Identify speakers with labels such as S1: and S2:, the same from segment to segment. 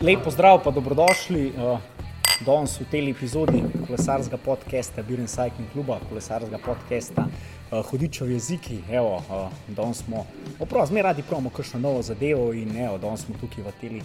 S1: Lepo zdrav, pa dobrodošli uh, danes v tej epizodi kolesarskega podcasta Biren Cycling Cluba, kolesarskega podcasta uh, Hudičev jeziki. Evo, uh, danes smo, oprav, zmeraj radi pravimo kakšno novo zadevo in evo, danes smo tukaj v tej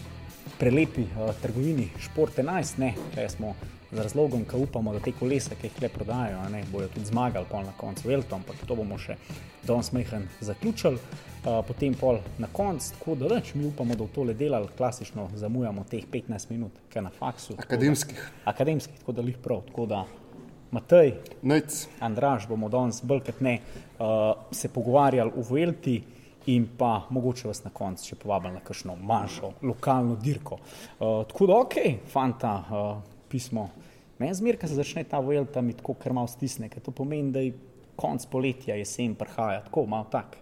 S1: prelepi uh, trgovini Šport 11, ne, če smo z razlogom, ki upamo, da te kolesa, ki jih le prodajajo, ne, bojo tudi zmagali na koncu Veltom, ampak to bomo še danes mehen zaključili. Uh, potem pol na koncu, tako da več mi upamo, da v tole delali, klasično zamujamo teh 15 minut, kaj na faksu.
S2: Akademskih.
S1: Da, akademskih, tako da jih prav. Tako da, Matej,
S2: Najc.
S1: Andraž, bomo danes bolj kot ne uh, se pogovarjali o Velti. In pa mogoče vas na koncu še povabim na kakšno manjšo lokalno dirko. Uh, tako da, ok, fanta, uh, pismo. Meni zmer, ko se začne ta Velta, mi tako kar malo stisne, ker to pomeni, da je konc poletja, jesen prihaja, tako malo tak,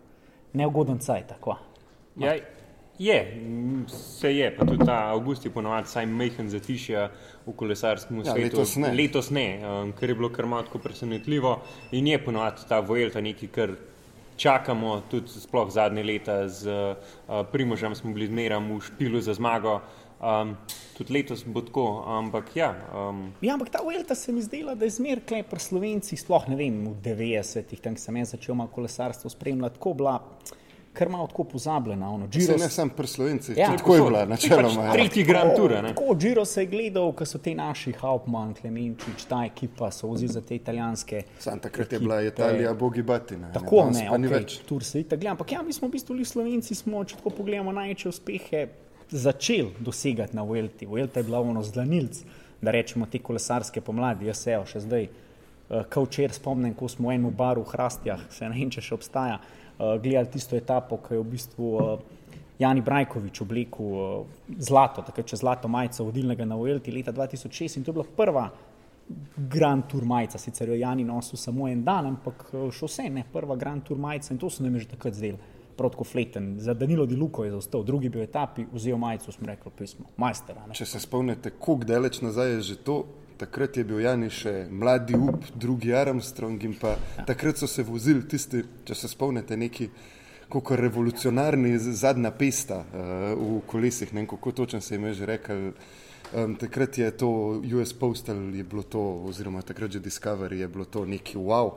S1: neugoden cajt. Tako.
S3: Ja, je, se je, pa tudi ta avgust je ponovadi saj mehen zatišja v kolesarskem
S2: Ja,
S3: svetu.
S2: letos ne.
S3: Letos ne, um, ker je bilo kar malo tako presenetljivo in je ponovadi ta Vuelta nekaj, kar čakamo, tudi sploh zadnje leta z uh, Primožem smo bili zmeram v špilu za zmago. Um, tudi letos bo tako, ampak ja. Um,
S1: Ja, ampak ta Velta se mi zdela, da je zmer klepr Slovenci, sploh ne vem, v 90-ih, tam sem jaz začel malo kolesarstvo spremljati, tako bila, kar malo tako pozabljena. Ono,
S2: Se
S1: Giro
S2: ne sam pri Slovencih,
S1: Ja,
S2: ja, tako je bila, načeloma.
S3: Pač
S2: ja.
S3: tretji Grand Tour, ne?
S1: Tako, Giro se je gledal, ko so ti naši Hauptmann, Klemenčič, ta ekipa so vzi za te italijanske.
S2: Sam takrat je
S1: ekipe.
S2: bila Italija bogi batina.
S1: Tako ne,
S2: pa ni
S1: okay,
S2: več.
S1: tur se itak gleda. Ampak ja, mi smo v bistvu li Slovenci, smo, če tako pogledamo, največje uspehe začeli dosegati na Vuelti. Vuelta je bila ono zlanilc, da rečemo te kolesarske pomladi. Jaz se evo še zdaj, uh, kot včeraj spomnim, ko smo v enem baru v Hrastjah, se ne vem, če še obstaja, uh, gledali tisto etapo, ki je v bistvu uh, Jani Brajkovič oblekel zlato, takrat če zlato majico vodilnega na Vuelti leta 2006 in to je bila prva Grand Tour majica, sicer jo Jani nosil samo en dan, ampak eh, še vse ne, prva Grand Tour majica in to so nam je že takrat zdeli. Prav tako fleten. Za Danilo Di Luko je zaostal, drugi bil v etapi, vzel majico, smo rekli, pismo, majster. a ne.
S2: Če se spomnite, koliko daleč nazaj je že to, takrat je bil Jani še mladi up, drugi Armstrong in pa ja. takrat so se vozili tisti, če se spomnite, neki kako revolucionarni zadnja pesta uh, v kolesih, ne vem kako točno se jim je že rekel. Um, takrat je to US Postal, je bilo to, oziroma takrat že Discovery, je bilo to neki wow.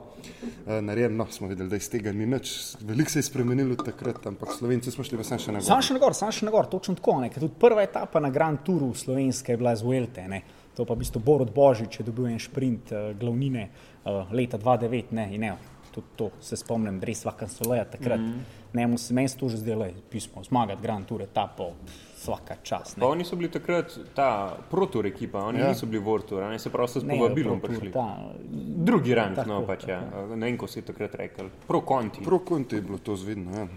S2: Uh, Narejeno, no, smo videli, da iz tega ni nič. Veliko se je spremenilo takrat, ampak Slovenci smo šli pa sam še na
S1: Sam še na gor, sam še na gor, točno tako. Ne, ker tudi prva etapa na Grand Touru slovenske je bila z Vuelte. Ne. To pa v bistvu Borod Božič je dobil en sprint uh, glavnine uh, leta 2009. Ne, in ne, tudi to se spomnim, res vsaka soleja takrat. Mm -hmm. Ne, mu se meni to že zdelo, pismo, zmagati Grand Tour etapo, vsaka čas.
S3: Pa
S1: Ne.
S3: oni so bili takrat ta protur ekipa, oni
S2: Ja.
S3: ja. niso bili vortur, ne se pravi, so s povabilom prišli.
S1: ta,
S3: Drugi rang,
S1: Tako,
S3: no pač ja. Ne vem, ko si takrat rekel. Pro konti.
S2: Pro konti je bilo to zvidno. Ja.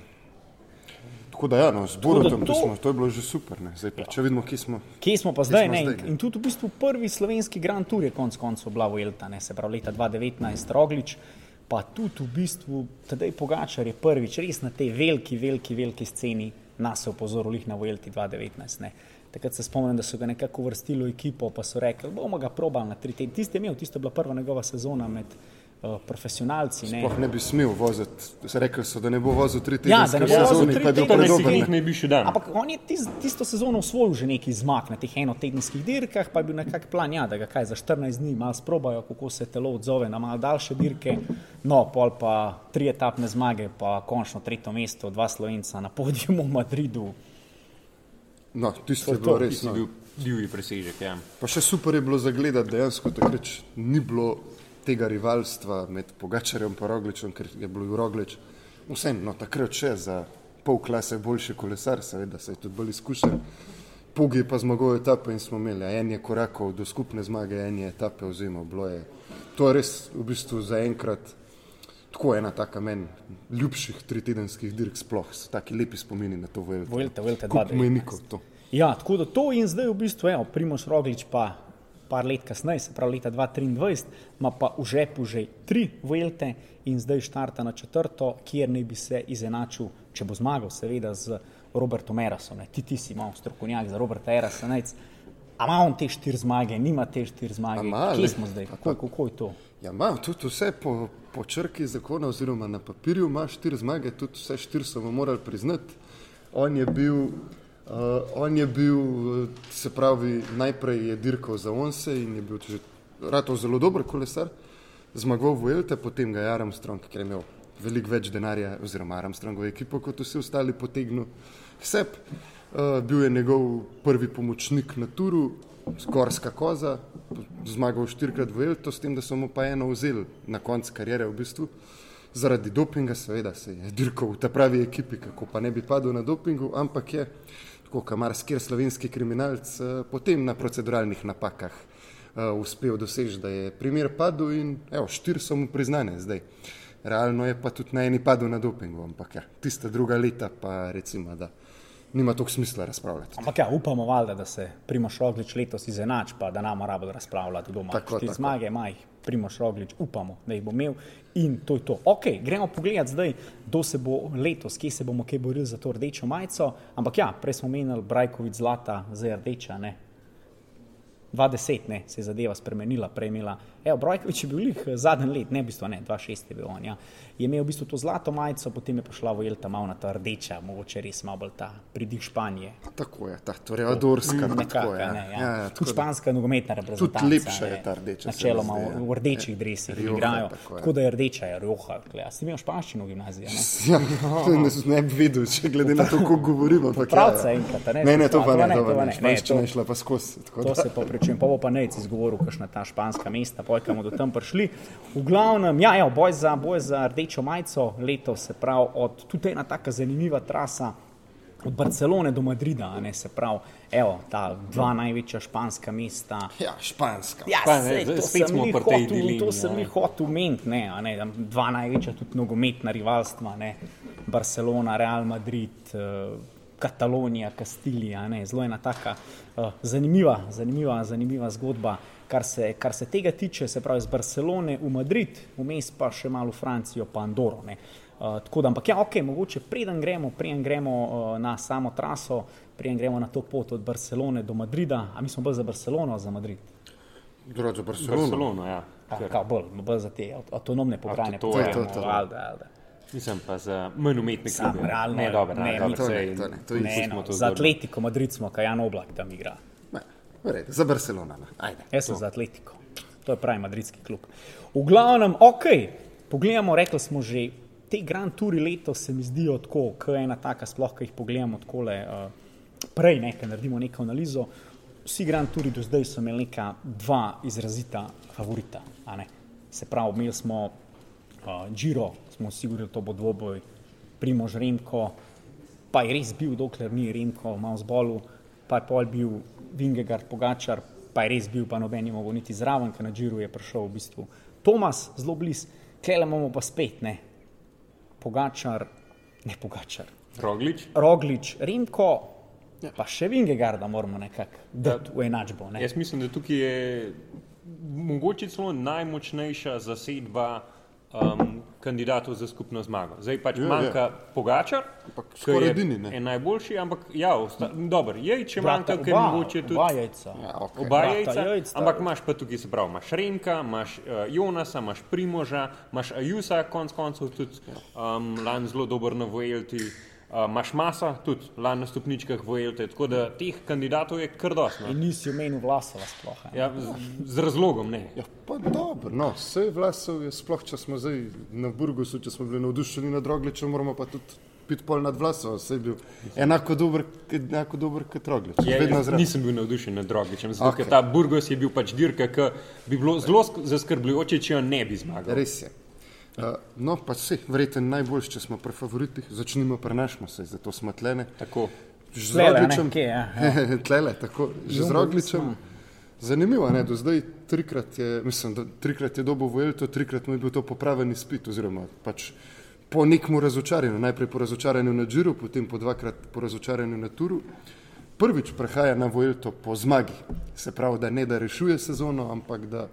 S2: Tako da, ja, no, z Borutom
S1: to-.
S2: Smo, to je bilo že super. Ne. Zdaj, pa, če vidimo, kje smo.
S1: Kje smo pa zdaj?
S2: smo
S1: Ne?
S2: zdaj,
S1: In,
S2: ne?
S1: in tudi v bistvu prvi slovenski Grand Tour je konec koncev bila Vuelta, ne? se pravi leta 2019 Roglič, pa tudi v bistvu tedaj Pogačar je prvič res na tej veliki, veliki, veliki sceni nas je opozoril na Vuelti 2019. Ne? Takrat se spomnim, da so ga nekako uvrstili v ekipo, pa so rekli, bomo ga probali na tri tedne. Tisti je imel, tisto je bila prva njegova sezona med uh, profesionalci. Ne?
S2: Sploh ne bi smel voziti. Se Rekli so, da ne bo vozil tri
S1: Ja,
S2: tedne
S1: da ne bo vozil
S2: sezoni,
S1: tri
S2: pa je bil
S1: tedne sezoni.
S2: ne.
S3: jih najvišji dan.
S1: Ampak on je tis, tisto sezono osvojil že neki zmag na teh enotedenskih dirkah, pa je bil nekak plan, ja, da ga kaj za 14 dni malo sprobajo, kako se telo odzove na malo daljše dirke. No, pol pa tri etapne zmage, pa končno tretje mesto, dva slovenca na podiju v Madridu.
S2: No, tisto je bilo res. No.
S3: bil divji presežek, ja.
S2: Pa še super je bilo zagledati, dejansko takrat ni bilo tega rivalstva med Pogačarjem in Rogličem, ker je bil Roglič vsem, no takrat še za pol klase boljši kolesar, seveda se je tudi bolj izkušen. Pug je pa zmagal etape in smo imeli, en je korakov do skupne zmage, en je etape vzemal. Bilo Je, to je res v bistvu zaenkrat tako ena taka meni ljubših tritedenskih dirk sploh, so taki lepi spomini na to Vuelto.
S1: Vuelta, Vuelta
S2: Kup
S1: 2019.
S2: mejnikov to.
S1: Ja, tako da to in zdaj v bistvu, evo, Primoš Roglič pa par let kasneje, se pravi leta 2023, ima pa v žepu že tri Vuelte in zdaj štarta na četrto, kjer naj bi se izenačil, če bo zmagal, seveda z Robertom Erasom. Ne. Ti, ti si imel strokovnjak za Roberta Erasa. Nec. A ima on te štiri zmage, nima te štiri zmage?
S2: A ima,
S1: Kje smo zdaj? Kako, kako je to?
S2: Ja, ima tudi vse po, po črki zakona, oziroma na papirju ima štiri zmage, tudi vse štiri so mu morali priznati. On je bil Uh, on je bil, uh, se pravi, najprej je dirkal za Onse in je bil že ratov zelo dober kolesar, zmagal v Elte, potem ga je Armstrong, ker je imel veliko več denarja, oziroma Armstrongovo ekipo kot vsi ostali, potegnil sep. Uh, bil je njegov prvi pomočnik na turu, skorska koza, zmagal štirikrat v Elto, s tem, da so mu pa eno vzeli na koncu karijere v bistvu. Zaradi dopinga, seveda, se je dirkal v ta pravi ekipi, kako pa ne bi padel na dopingu, ampak je tako kot marsikir slovenski kriminalc, eh, potem na proceduralnih napakah uh, uspel doseči, da je primer padel in evo, štiri so mu priznane zdaj. Realno je pa tudi na eni padel na dopingu, ampak ja, tista druga leta pa recimo, da nima toliko smisla razpravljati.
S1: Ampak ja, upamo valjda, da se Primoš Roglič letos izenač, pa da nam rabo razpravljati doma.
S2: Tako,
S1: Štiri
S2: tako.
S1: zmage ima jih Primoš Roglič, upamo, da jih bo imel in to je to. Ok, gremo pogledat zdaj, kdo se bo letos, kje se bomo kaj borili za to rdečo majico. Ampak ja, prej smo menili Brajkovic zlata, zdaj rdeča, ne. 2010 ne, se je zadeva spremenila, prej imela, evo, Brajkovič je bil lih zadnji let, ne v bistvu ne, 2006 je bil on, ja. Je imel v bistvu to zlato majico, potem je prišla v Jelta malo na ta rdeča, mogoče res malo bolj ta pridih Španije.
S2: Tako je, ta toreadorska, tako
S1: Nekako,
S2: je.
S1: ne, ja.
S2: Ja, ja,
S1: Tudi
S2: tako da-
S1: španska nogometna reprezentanca.
S2: lepša je ta rdeča,
S1: Načeloma
S2: zdi, ja.
S1: v, rdečih dresih
S2: Rioja,
S1: igrajo.
S2: tako je.
S1: Tako da je rdeča, je rjoha. A ste imeli španščino v gimnaziji? Ne?
S2: Ja, to ne, ne bi videl, če glede na to, kako govorimo.
S1: Pravca
S2: ja, ja.
S1: enkrat, ne?
S2: Ne, ne, to pa
S1: To
S2: ne, to
S1: to
S2: pa ne. Španščina
S1: to-
S2: je šla pa skozi. tako
S1: To
S2: da-
S1: se pa prečujem, pa bo pa nec izgovoril, kakšna ta španska mesta, poj, kam bodo tam prišli. V glavnem, ja, boj, za, boj za rdečo majico letos, se pravi, od, tudi ena taka zanimiva trasa. Od Barcelone do Madrida, ne se pravi, evo, ta dva največja španska mesta.
S2: Ja, španska.
S1: Ja, sej, to
S3: spet smo pri tej dilemi,
S1: To sem jih hotel omeniti, ne, ne, dva največja tudi nogometna rivalstva, ne, Barcelona, Real Madrid, uh, Katalonija, Kastilija, ne, zelo ena taka uh, zanimiva, zanimiva, zanimiva zgodba. Kar se, kar se tega tiče, se pravi iz Barcelone v Madrid, vmes pa še malo v Francijo, pa Andoro. Ne. Uh, tako da, ampak ja, ok, mogoče preden gremo, preden gremo uh, na samo traso, preden gremo na to pot od Barcelone do Madrida, a mi smo bolj za Barcelono, za Madrid.
S2: Drugače, Barcelona.
S3: Barcelono, ja.
S1: Ja, kao bolj, bolj za te avt- avtonomne pokrajine.
S3: to je,
S2: to, to.
S1: Alde, alde.
S3: Mislim pa za manj umetne
S1: Sam,
S3: klube.
S1: realno,
S3: Ne, dobro,
S1: ne,
S3: ne, dobro,
S2: to ne,
S3: sej,
S2: to ne, to je
S1: Ne,
S3: smo
S1: no,
S3: to
S1: za
S3: zgodili.
S1: Atletiko Madrid smo, kaj Jan Oblak tam igra.
S2: Ne, v redu, za Barcelona. Ajde.
S1: Jaz sem za Atletiko. To je pravi madridski klub. V glavnem, ok, pogledamo, rekli smo že, te Grand Touri letos se mi zdijo tako, kot ena taka, sploh, ki jih pogledamo takole uh, prej, ne, ko naredimo neko analizo. Vsi Grand Touri do zdaj so imeli neka dva izrazita favorita. Se pravi, imeli smo uh, Giro, smo vsi govorili, to bo dvoboj, Primož Remko, pa je res bil, dokler ni Remko malo zbolel, pa je pol bil Vingegard Pogačar, pa je res bil, pa noben ni mogel niti zraven, ker na Džiru je prišel v bistvu Tomas, zelo bliz, klele imamo pa spet, ne, Pogačar, ne Pogačar,
S3: Roglič.
S1: Roglič, Remko, pa še Vingegarda moramo nekako dati v enačbo. Ne.
S3: Jaz mislim, da tukaj je mogoče celo najmočnejša zasedba um, kandidatov za skupno zmago. Zdaj pač
S2: Ja,
S3: ja, manjka ja. Pogačar,
S2: Ampak
S3: ki
S2: skoraj
S3: je,
S2: edini, ne.
S3: je najboljši, ampak ja, osta, dobro, je, če
S1: Brata,
S3: manjka, ker mogoče tudi.
S1: oba jajca.
S2: Ja, okay.
S3: Oba
S1: Brata
S3: jajca,
S1: jajca.
S3: ampak imaš pa tukaj, se pravi, imaš Renka, imaš uh, Jonasa, imaš Primoža, imaš Ajusa, konc koncev tudi um, lani zelo dober na Vojelti, uh, imaš Masa, tudi lani na stopničkah Vojelte, tako da teh kandidatov je kar dosti. no.
S1: In nisi omenil Vlasova sploh.
S3: Ja, z, z razlogom ne.
S2: Ja, pa dobro, no, vse vlasov je sploh, če smo zdaj na Burgosu, če smo bili navdušeni nad Rogličem, moramo pa tudi piti pol nad vlasov, vse je bil enako dober, enako dober kot Roglič.
S3: Je, jaz nisem bil navdušen nad Rogličem, zato okay. ker ta Burgos je bil pač dirka, ki bi bilo zelo sk- zaskrbljujoče, če jo ne bi zmagal.
S2: Res je. Uh, no, pa vse, verjetno najboljši, če smo pri favoritih, začnimo pri našmu, saj zato smo tlene.
S3: Tako.
S2: Že z
S1: Tlele,
S2: Rogličem,
S1: kje, ja, ja.
S2: tlele, tako, že z Rogličem. Zanimivo, ne, do zdaj trikrat je, mislim, da trikrat je dobil Vuelto, trikrat mu je bil to popraven izpit, oziroma pač po nekem razočaranju, najprej po razočaranju na Džiru, potem po dvakrat po razočaranju na Turu. Prvič prehaja na Vuelto po zmagi, se pravi, da ne da rešuje sezono, ampak da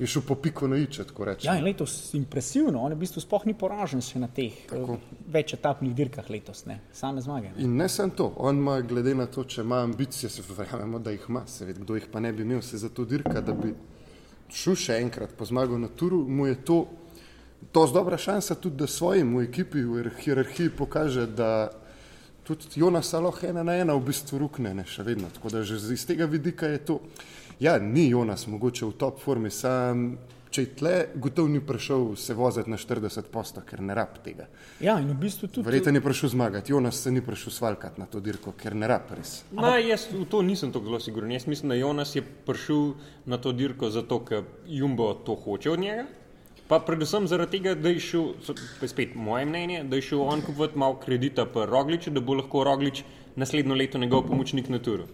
S2: je šel po piko na iče, tako rečem.
S1: Ja, letos impresivno, on je v bistvu sploh ni poražen še na teh eh, več etapnih dirkah letos, ne, same zmage. Ne.
S2: In ne samo to, on ima, glede na to, če ima ambicije, se verjamemo, da jih ima, seveda, kdo jih pa ne bi imel, se za to dirka, da bi šel še enkrat po zmago na turu, mu je to dosti dobra šansa tudi, da svojim v ekipi, v hierarhiji pokaže, da tudi Jonas lahko ena na ena v bistvu rukne, ne, še vedno. Tako da že iz tega vidika je to. Ja, ni Jonas mogoče v top formi, sam če je tle, gotovo ni prišel se voziti na 40 posto, ker ne rab tega.
S1: Ja, in v bistvu tudi.
S2: Verjetno ni prišel zmagati, Jonas se ni prišel svalkati na to dirko, ker ne rab res.
S3: No, jaz v to nisem tako zelo siguren. Jaz mislim, da Jonas je prišel na to dirko zato, ker Jumbo to hoče od njega. Pa predvsem zaradi tega, da je šel, spet moje mnenje, da je šel on kupovati malo kredita pri Rogliču, da bo lahko Roglič naslednjo leto njegov pomočnik na turu.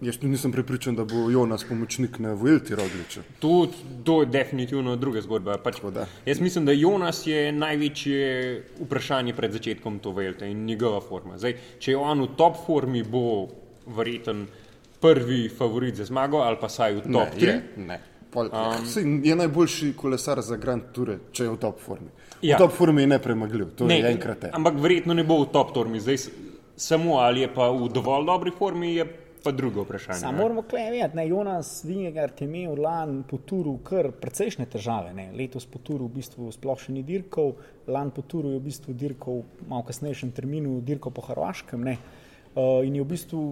S2: Jaz tu nisem prepričan, da bo Jonas pomočnik na Vuelti Rogliča.
S3: To, to je definitivno druga zgodba. Pač, jaz mislim, da Jonas je največje vprašanje pred začetkom to veljte in njegova forma. Zdaj, če je on v top formi, bo verjeten prvi favorit za zmago ali pa saj v top
S2: ne,
S3: 3.
S2: je, ne. Pol, um, je najboljši kolesar za Grand Tour, če je v top formi. V
S3: Ja.
S2: top formi je nepremagljiv, to ne, je enkrat. Je.
S3: Ampak verjetno ne bo v top formi. Zdaj, samo ali je pa v dovolj dobri formi, je pa drugo vprašanje.
S1: Samo moramo vedeti, da je Jonas Vingegaard imel lani po turu kar precejšnje težave. Ne. Letos po turu v bistvu sploh še ni dirkal, lani po turu je v bistvu dirkal v malo kasnejšem terminu, dirkal po Hrvaškem ne. Uh, in je v bistvu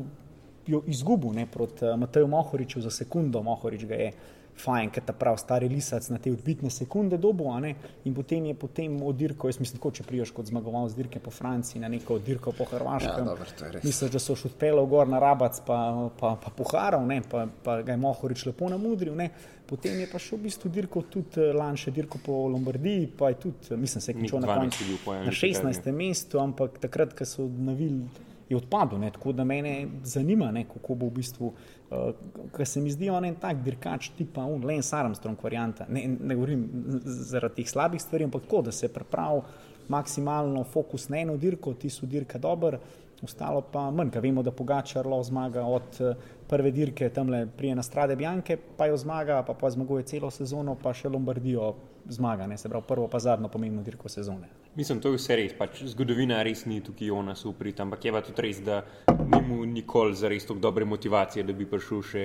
S1: jo izgubil ne, proti uh, Mateju Mohoriču za sekundo. Mohorič ga je fajn, ker ta prav stari lisac na te odbitne sekunde dobo, a ne, in potem je potem odirkal, jaz mislim, tako, če priješ kot zmagovalec dirke po Franciji na neko dirko po Hrvaškem.
S2: Ja, dobro.
S1: Misliš, da so še odpeljal gor na rabac, pa, pa, pa poharal, ne, pa, pa ga je Mohorič lepo namudril. Ne. Potem je pa šel v bistvu dirko tudi eh, lani še dirko po Lombardiji, pa je tudi, eh, mislim, se je končal na
S3: 12
S1: koncu
S3: je bil po enem
S1: na 16. mestu, ampak takrat, ko so navili, je odpadel. Ne, tako da mene zanima, ne, kako bo v bistvu, uh, ker se mi zdi on en tak dirkač tipa un, Lance Armstrong varianta. Ne, ne govorim zaradi teh slabih stvari, ampak tako, da se pripravi maksimalno fokus na eno dirko, ti so dirka dober, ostalo pa manj, ker vemo, da Pogačar lahko zmaga od eh, prve dirke, tam le prije na strade Bjanke, pa jo zmaga, pa pa zmaguje celo sezono, pa še Lombardijo zmaga, ne, se pravi prvo pa zadnjo pomembno dirko sezone.
S3: Mislim, to je vse res. Pač zgodovina res ni tukaj Jonas uprit, ampak je pa tudi res, da ni mu nikoli za res tako dobre motivacije, da bi prišel še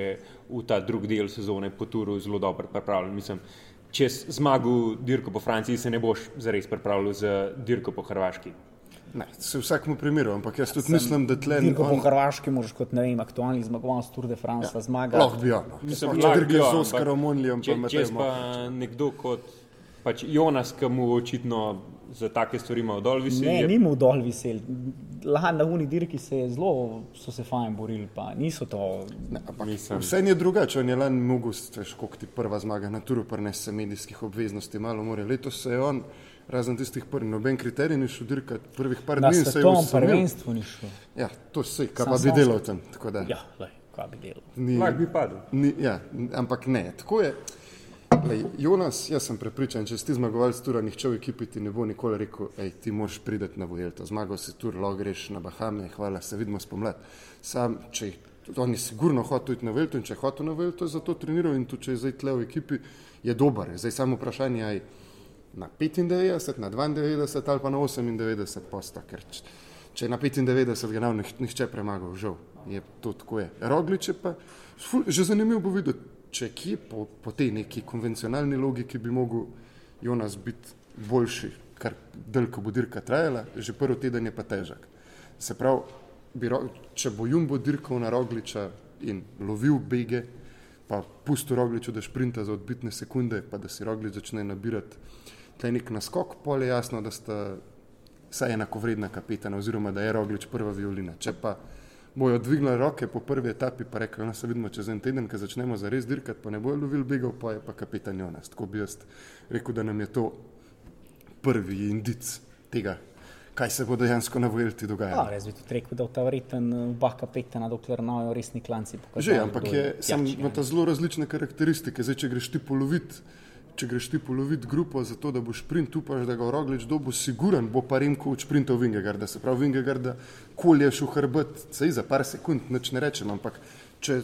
S3: v ta drugi del sezone po turu zelo dobro pripravljen. Mislim, če si zmagal dirko po Franciji, se ne boš zares pripravljal za dirko po Hrvaški.
S2: Ne, se v vsakem primeru, ampak jaz tudi mislim, da tle
S1: Dirko po
S2: on-
S1: Hrvaški moraš kot ne vem, aktualni zmagovalec Tour de France ja. zmaga.
S2: Lahko bi ono.
S3: Mislim,
S2: Če
S3: lahko
S2: dirke
S3: bi jo,
S2: z Oskarom Monlijem,
S3: Če, če
S2: Matejem
S3: pa nekdo kot pač Jonas, ki mu očitno za take stvari ima dol visi,
S1: Ne,
S3: je
S1: ni mu dol vesel. Lani na uni dirki se je zelo, so se fajn borili, pa niso to.
S2: Ne,
S3: Mislim.
S2: Vse je drugače, on je lani mogel, veš, koliko ti prva zmaga na turu, prenese medijskih obveznosti, malo more. Letos se je on, razen tistih prvih, noben kriterij ni šel dirkati, prvih par
S1: Na
S2: dni se je
S1: svetovnem
S2: usamil.
S1: prvenstvu ni šel.
S2: Ja, to se, kaj
S1: Sam
S2: pa bi delal tam. tako da
S1: Ja, lej, kaj bi delal.
S2: Ni,
S3: lahko bi padel.
S2: ni, ja, ampak ne, tako je. Lej, Jonas, jaz sem prepričan, če si ti zmagovalec tura, nihče v ekipi ti ne bo nikoli rekel, hej, ti moraš priti na Vuelto. Zmagal si tur, lahko greš na Bahame, hvala, se vidimo spomlad. Sam, če on je sigurno hotel iti na Vuelto in če je hotel na Vuelto, je zato treniral in tudi če je zdaj tle v ekipi, je dober. Zdaj samo vprašanje je na 95, na 92 ali pa na 98 posta, ker če, je na 95, ga ne bo nih- nihče premagal, žal. Je to tako je. Rogliče pa, ful, že zanimivo bo videti, če kje po, po tej neki konvencionalni logiki bi mogel Jonas biti boljši, kar ko bo dirka trajala, že prvi teden je pa težak. Se pravi, ro- če bo Jumbo dirkal na Rogliča in lovil bege, pa pusto Rogliču, da šprinta za odbitne sekunde, pa da si Roglič začne nabirati tle nek naskok, pol je jasno, da sta vsaj enakovredna kapetana, oziroma da je Roglič prva violina. Če pa bojo dvignili roke po prvi etapi, pa rekli, da se vidimo čez en teden, ko začnemo za res dirkati, pa ne bojo lovili begov, pa je pa kapetan Jonas. Tako bi jaz rekel, da nam je to prvi indic tega, kaj se bo dejansko na
S1: Ja,
S2: dogajalo.
S1: res bi tudi rekel, da je ta vreten oba kapetana, dokler nojo resni klanci pokazali.
S2: Že, ampak
S1: kdo
S2: je, sam,
S1: jači,
S2: ima
S1: ne.
S2: ta zelo različne karakteristike. Zdaj, če greš ti polovit, če greš ti polovit grupo za to, da boš sprint, upaš, da ga Roglič dobo siguren, bo pa Remkovič sprintov Vingegarda. Se pravi, Vingegarda kolješ v hrbet, sej za par sekund, nič ne rečem, ampak če,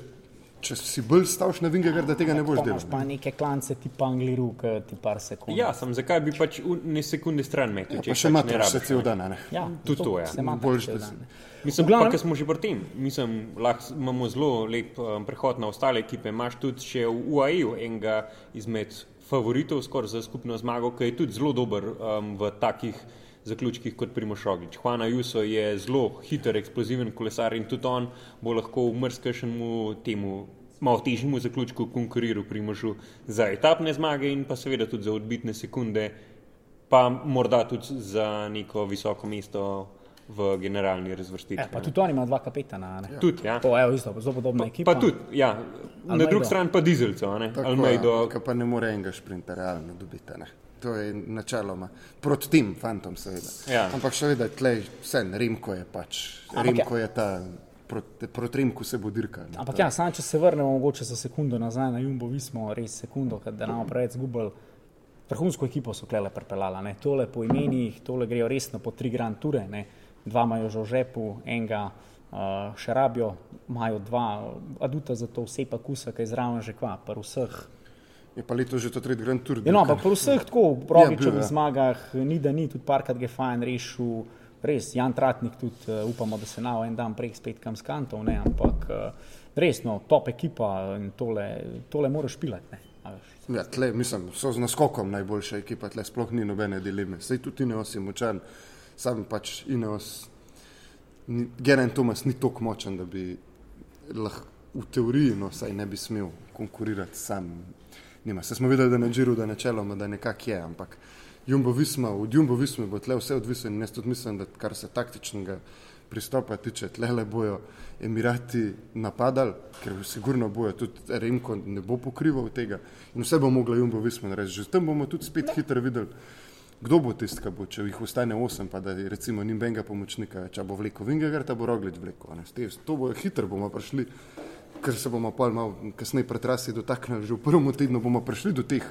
S2: če si bolj stavš na Vingegarda, tega ne boš delal.
S1: pa neke klance tipa Angliru, ki ti par sekund.
S3: Ja, sem zakaj bi pač v ne sekunde stran metil,
S2: Ja, pa še
S3: pač
S2: imaš
S3: rabiš,
S2: še cel dan, a ne.
S1: ja
S3: Tudi to, ja.
S1: Se ima
S2: Boljše,
S1: tako
S2: da
S1: dan.
S3: Mislim,
S1: glavnem-
S3: pa, ker smo že pri tem, mislim, lahko imamo zelo lep um, prehod na ostale ekipe. Imaš tudi še v UAE-ju enega izmed favoritov skoraj za skupno zmago, ki je tudi zelo dober um, v takih zaključkih kot Primoš Roglič. Juana Juso je zelo hiter, eksploziven kolesar in tudi on bo lahko v mrzkešemu temu malo težjemu zaključku konkuriral Primožu za etapne zmage in pa seveda tudi za odbitne sekunde, pa morda tudi za neko visoko mesto v generalni razvrstitvi.
S1: Ja, pa tudi oni imajo dva kapetana. ne?
S3: Tudi, ja.
S1: To je isto, zelo podobna ekipa.
S3: Pa tudi, ja. Na
S1: Almeida.
S3: drugi strani pa dizelcev, a ne? Almeido.
S2: ja, pa ne more enega sprinta realno dobiti. Ne. To je načeloma proti tem fantom, seveda.
S3: Ja.
S2: Ampak še vedno, tlej, vse, Remko je pač.
S1: Ampak
S2: Remko je ta, proti, proti Remku se bo dirkal. ne.
S1: Ampak ja, sam če se vrnemo mogoče za sekundo nazaj na Jumbo, vi smo res sekundo, da nam preveč zgubili. Vrhunsko ekipo so klele pripeljala, ne. tole po imenih, tole grejo resno po tri grand ture, ne. Dva imajo že v žepu, enega uh, še rabijo, imajo dva aduta za to, vse pa kusa, ki je zraven že kva, pa vseh.
S2: Je pa leto že to tretji Grand Tour.
S1: Ja, no, ampak pri vseh tako, v Rogičevih
S2: ja.
S1: zmagah, ni da ni, tudi parkrat je fajn rešil, res, Jan Tratnik tudi uh, upamo, da se na en dan prek spet kam skantov, ne, ampak uh, res, no, top ekipa in tole, tole moraš pilati, ne.
S2: Ja, tle, mislim, so z naskokom najboljša ekipa, tle sploh ni nobene dileme. Sej tudi Ineos je močan, sam pač Ineos, Geraint Thomas ni tako močan, da bi lahko v teoriji, no, saj ne bi smel konkurirati sam. Nima. Se smo videli, da na Džiru, da načeloma, da nekako je, ampak Jumbo Visma, od Jumbo Visma bo tle vse odvisno in jaz tudi mislim, da kar se taktičnega pristopa tiče, tle le bojo Emirati napadali, ker sigurno bojo tudi Remko ne bo pokrival tega in vse bo mogla Jumbo Visma narediti. Že tam bomo tudi spet hitro videli, kdo bo tisti, ki bo, če jih ostane osem, pa da je recimo ni benga pomočnika, če bo vleko Vingegaard, bo Roglič vleko. To bo hitro bomo prišli, ker se bomo pol malo kasneje pretrasi dotaknili, že v prvem tednu bomo prišli do teh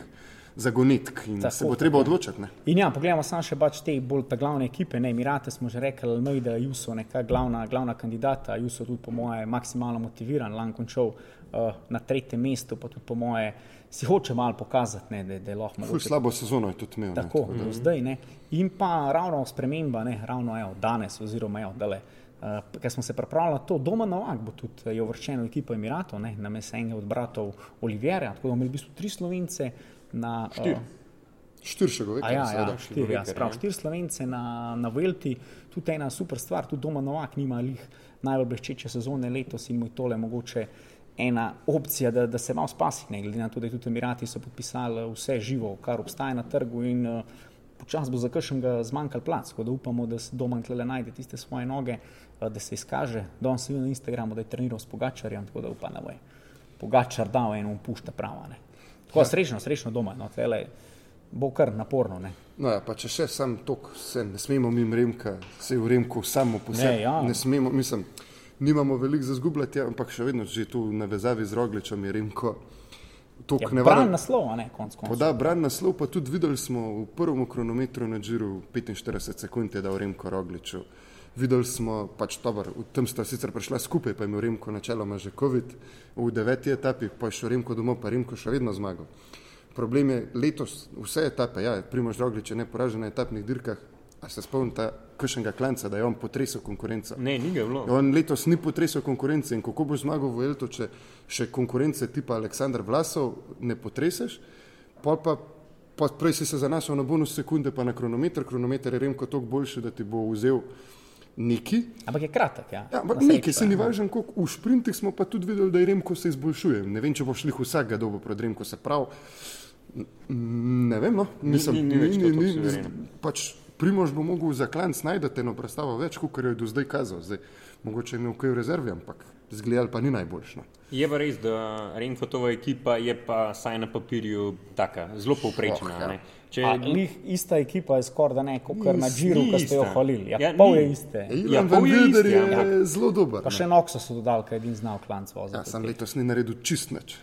S2: zagonetk in
S1: Tako,
S2: se bo treba odločiti. Ne?
S1: In ja, pogledamo samo še pač te bolj ta glavne ekipe, ne, Emirate smo že rekli, Almeida, Juso, neka glavna, glavna kandidata, Juso tudi po moje maksimalno motiviran, lan končal uh, na tretjem mestu, pa tudi po moje si hoče malo pokazati, ne, da, da je lahko mogoče
S2: slabo sezono je tudi imel. ne,
S1: Tako,
S2: da-
S1: zdaj. Ne. In pa ravno sprememba, ne, ravno evo, danes, oziroma evo, dale, uh, ker smo se pripravljali na to, doma Novak bo tudi eh, je uvrščen v ekipo Emiratov, ne, na mestu enega od bratov Olivierja, tako da bomo imeli v bistvu tri slovence na.
S3: Štiri.
S1: Uh,
S2: Štiršega veka,
S1: A ja, ja,
S2: seveda.
S1: štiri, ja, sprav,
S3: ja.
S1: štiri slovence na, na Velti, tudi ena super stvar, tudi doma Novak nima lih najbolj bleščeče sezone letos in mu je tole mogoče ena opcija, da, da se malo spasi, ne glede na to, da je tudi Emirati so podpisali vse živo, kar obstaja na trgu in uh, počas bo za kakšnega zmanjkal plac, tako da upamo, da se doma tle najde tiste svoje noge, uh, da se izkaže. Danes sem videl na Instagramu, da je treniral s Pogačarjem, tako da upam, da bo je Pogačar dal eno pušta prava. Ne. Tako ja. srečno, srečno doma, no, tlele bo kar naporno. Ne.
S2: No, ja, pa če še sam tok, se ne smemo mimo Remka, se v Remku samo po sebi.
S1: ja.
S2: ne smemo, mislim, nimamo veliko za zgubljati, ja, ampak še vedno že tu navezavi z Rogličem je Remko
S1: Ja,
S2: tok
S1: Bran
S2: nevaren.
S1: naslov, ne, konc koncev.
S2: Poda bran naslov, pa tudi videli smo v prvem kronometru na Džiru 45 sekund je dal Remko Rogliču. Videli smo, pač dobro, v tem sta sicer prišla skupaj, pa je imel Remko načeloma že COVID, v deveti etapi pa je šel Remko domov, pa Remko še vedno zmagal. Problem je letos vse etape, ja, Primož Roglič je neporažen na etapnih dirkah, a se spomnite kakšnega klanca, da je on potresel konkurenco.
S3: Ne, ni ga bilo.
S2: On letos ni potresel konkurence in kako boš zmagal v Elto, če še konkurence tipa Aleksandr Vlasov ne potreseš, pol pa, pa prej si se zanašal na bonus sekunde, pa na kronometer, kronometer je remko toliko boljši, da ti bo vzel neki.
S1: Ampak je kratek. Ja,
S2: Ja, ampak neki se ni
S1: ja.
S2: važen, koliko v sprintih smo pa tudi videli, da je remko se izboljšuje. Ne vem, če bo šli vsakega dobo pred remko se prav. N- Ne vem, no, mislim,
S3: ni- ni več to tako suvereno.
S2: pač Primož bo mogel za klanc najdete eno predstavo več, kot jo je do zdaj kazal. Zdaj, mogoče je imel kaj v rezervi, ampak zgledal pa ni najboljšno.
S3: Je pa res, da Renfotova ekipa je pa saj na papirju taka, zelo povprečna.
S2: Oh, ja.
S3: ne. Če
S1: A, lih, ista ekipa je skoraj da ne, kot kar na Džiru, ki ste jo hvalili. Ja,
S3: Ja,
S1: pol je iste.
S2: Ja,
S3: Ja, pol je
S2: Wilder
S3: isti,
S2: je zelo dober.
S1: Pa
S2: ne.
S1: še Noxa so dodali, kaj edin znal klanc voziti.
S2: Ja, sam letos ni naredil čist nič.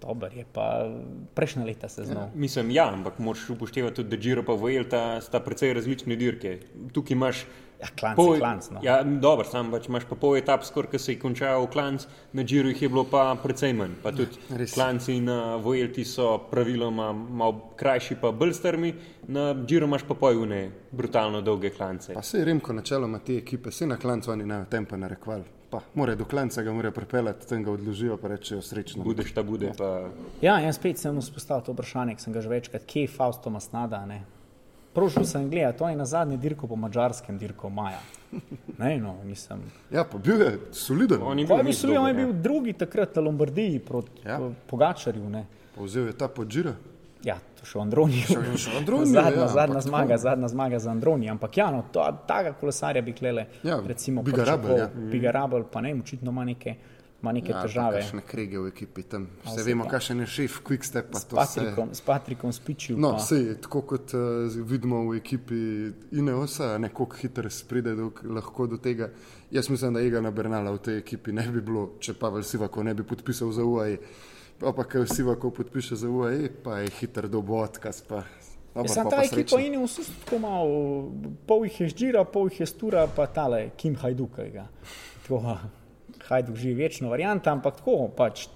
S1: Dober je pa prejšnja leta se znal.
S3: Mislim, ja, ampak moraš upoštevati tudi, da Giro pa Vuelta sta precej različne dirke. Tukaj imaš
S1: Ja, klanc je klanc, no.
S3: Ja, dobro, sam pač imaš pa pol etap, skoraj, ki se je končal v klanc, na Giro jih je bilo pa precej manj. Pa tudi
S2: res.
S3: klanci na Vuelti so praviloma malo krajši, pa bolj strmi, na Giro imaš pa pojune brutalno dolge klance.
S2: Pa se je Remko načeloma te ekipe, se na klancu oni ne tempo narekvali. Pa mora do klanca ga mora pripeljati, tam ga odložijo, pa rečejo srečno.
S3: Budeš ta bude, pa
S1: Ja, jaz spet sem vzpostavil to vprašanje, ki sem ga že večkrat, kje je Fausto Masnada. Ne? Prošel sem gledati, to je na zadnji dirko po mačarskem dirku Maja. Ne, no, nisem.
S2: Ja, pa bil je soliden.
S3: On je bil
S1: bil,
S3: res
S1: Sullivan je bil drugi takrat na Lombardiji proti
S2: Ja.
S1: Pogačarju. Ne.
S2: Pa Vzel je ta podžira.
S1: Ja, to še v Androniju.
S2: Še- še v Androniju,
S1: zadnja,
S2: ja,
S1: zadnja zmaga,
S2: tako.
S1: zadnja zmaga za Androni. Ampak ja, no, to, taga kolesarja bi klele.
S2: Ja,
S1: recimo,
S2: bi ga rabili, ja.
S1: Bi ga rabili, pa ne, očitno ima neke, ima neke ja, težave.
S2: Kakšne krege v ekipi tam. Vse vemo,
S1: pa.
S2: kakšen je šef Quickstep.
S1: S Patrikom, s Patrikom Spičil.
S2: No,
S1: pa,
S2: sej, tako kot uh, vidimo v ekipi Ineosa, nekoliko hitro se pride do, lahko do tega. Jaz mislim, da Egana Bernala v tej ekipi ne bi bilo, če Pavel Sivako ne bi podpisal za UAE. Pa pa, ker Sivako podpiše za UAE, pa je hiter
S1: Ja,
S2: dobro,
S1: sam
S2: pa
S1: ta
S2: pa
S1: ekipa in vsi so tako malo, pol jih je žira, pol jih je stura, pa tale Kim Hajduk. Hajduk živi večno varianta, ampak tako pač.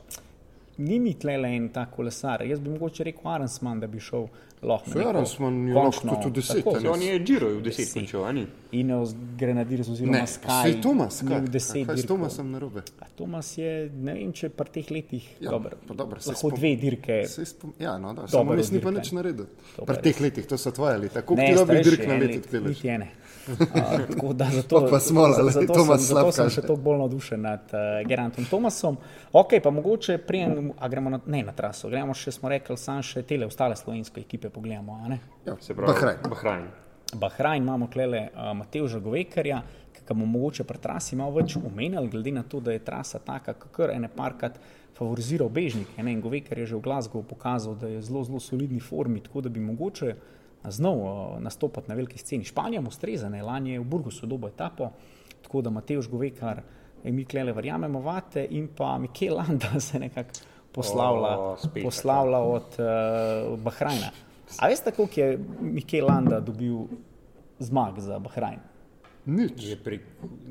S1: Ni mi tlele en ta kolesar. Jaz bi mogoče rekel Arensman, da bi šel lahko. na
S2: Saj
S1: neko
S2: Arensman je lahko tudi deset,
S1: tako,
S2: a ne?
S3: On je Giro v deset
S1: Deset.
S3: končal, ni?
S1: Ineos Grenadiers oziroma
S2: Ne,
S1: Sky.
S2: sej Tomas,
S1: ni
S2: kaj,
S1: deset
S2: kaj s. Tomasom narobe?
S1: A Tomas je, ne vem, če pri teh letih
S2: Ja,
S1: dober.
S2: pa dobro, saj
S1: lahko
S2: spom-
S1: dve dirke.
S2: Spom, ja, no, da, samo
S1: je
S2: res ni pa nič naredil. Pri teh letih, to so tvoje leta. Koliko
S1: Ne,
S2: ti dobrih dirk na
S1: en
S2: leto
S1: let,
S2: odpeleš?
S1: niti ene. A, tako da zato,
S2: Pa pa smola,
S1: za-
S2: glej,
S1: zato,
S2: Tomas
S1: sem, zato sem še toliko bolj navdušen nad uh, Gerantom Tomasom. Ok, pa mogoče prijem, a gremo na, ne na traso, gremo še, smo rekli, sam še tele ostale slovenske ekipe pogledamo. a ne?
S2: Ja,
S3: Se pravi,
S2: Bahrajn.
S3: Bahrajn.
S1: Bahrajn imamo klele uh, Mateuža Govekarja, ki ga bomo mogoče pri trasi malo več omenjali, glede na to, da je trasa taka, kar ene parkrat favoriziral bežnike. Ne? In Govekar je že v Glasgow pokazal, da je zelo, zelo solidni formi, tako da bi mogoče znal uh, nastopati na veliki sceni. Španija mu ustreza, ne? lani je v Burgosu dobo etapo, tako da Mateuž Govekar, eh, mi klele verjamemo vate in pa Mikel Landa se nekako poslavlja,
S3: O, spet
S1: poslavlja od uh, Bahrajna. A veste, koliko je Mikel Landa dobil zmag za Bahrajn?
S2: Nič.
S3: Je pri,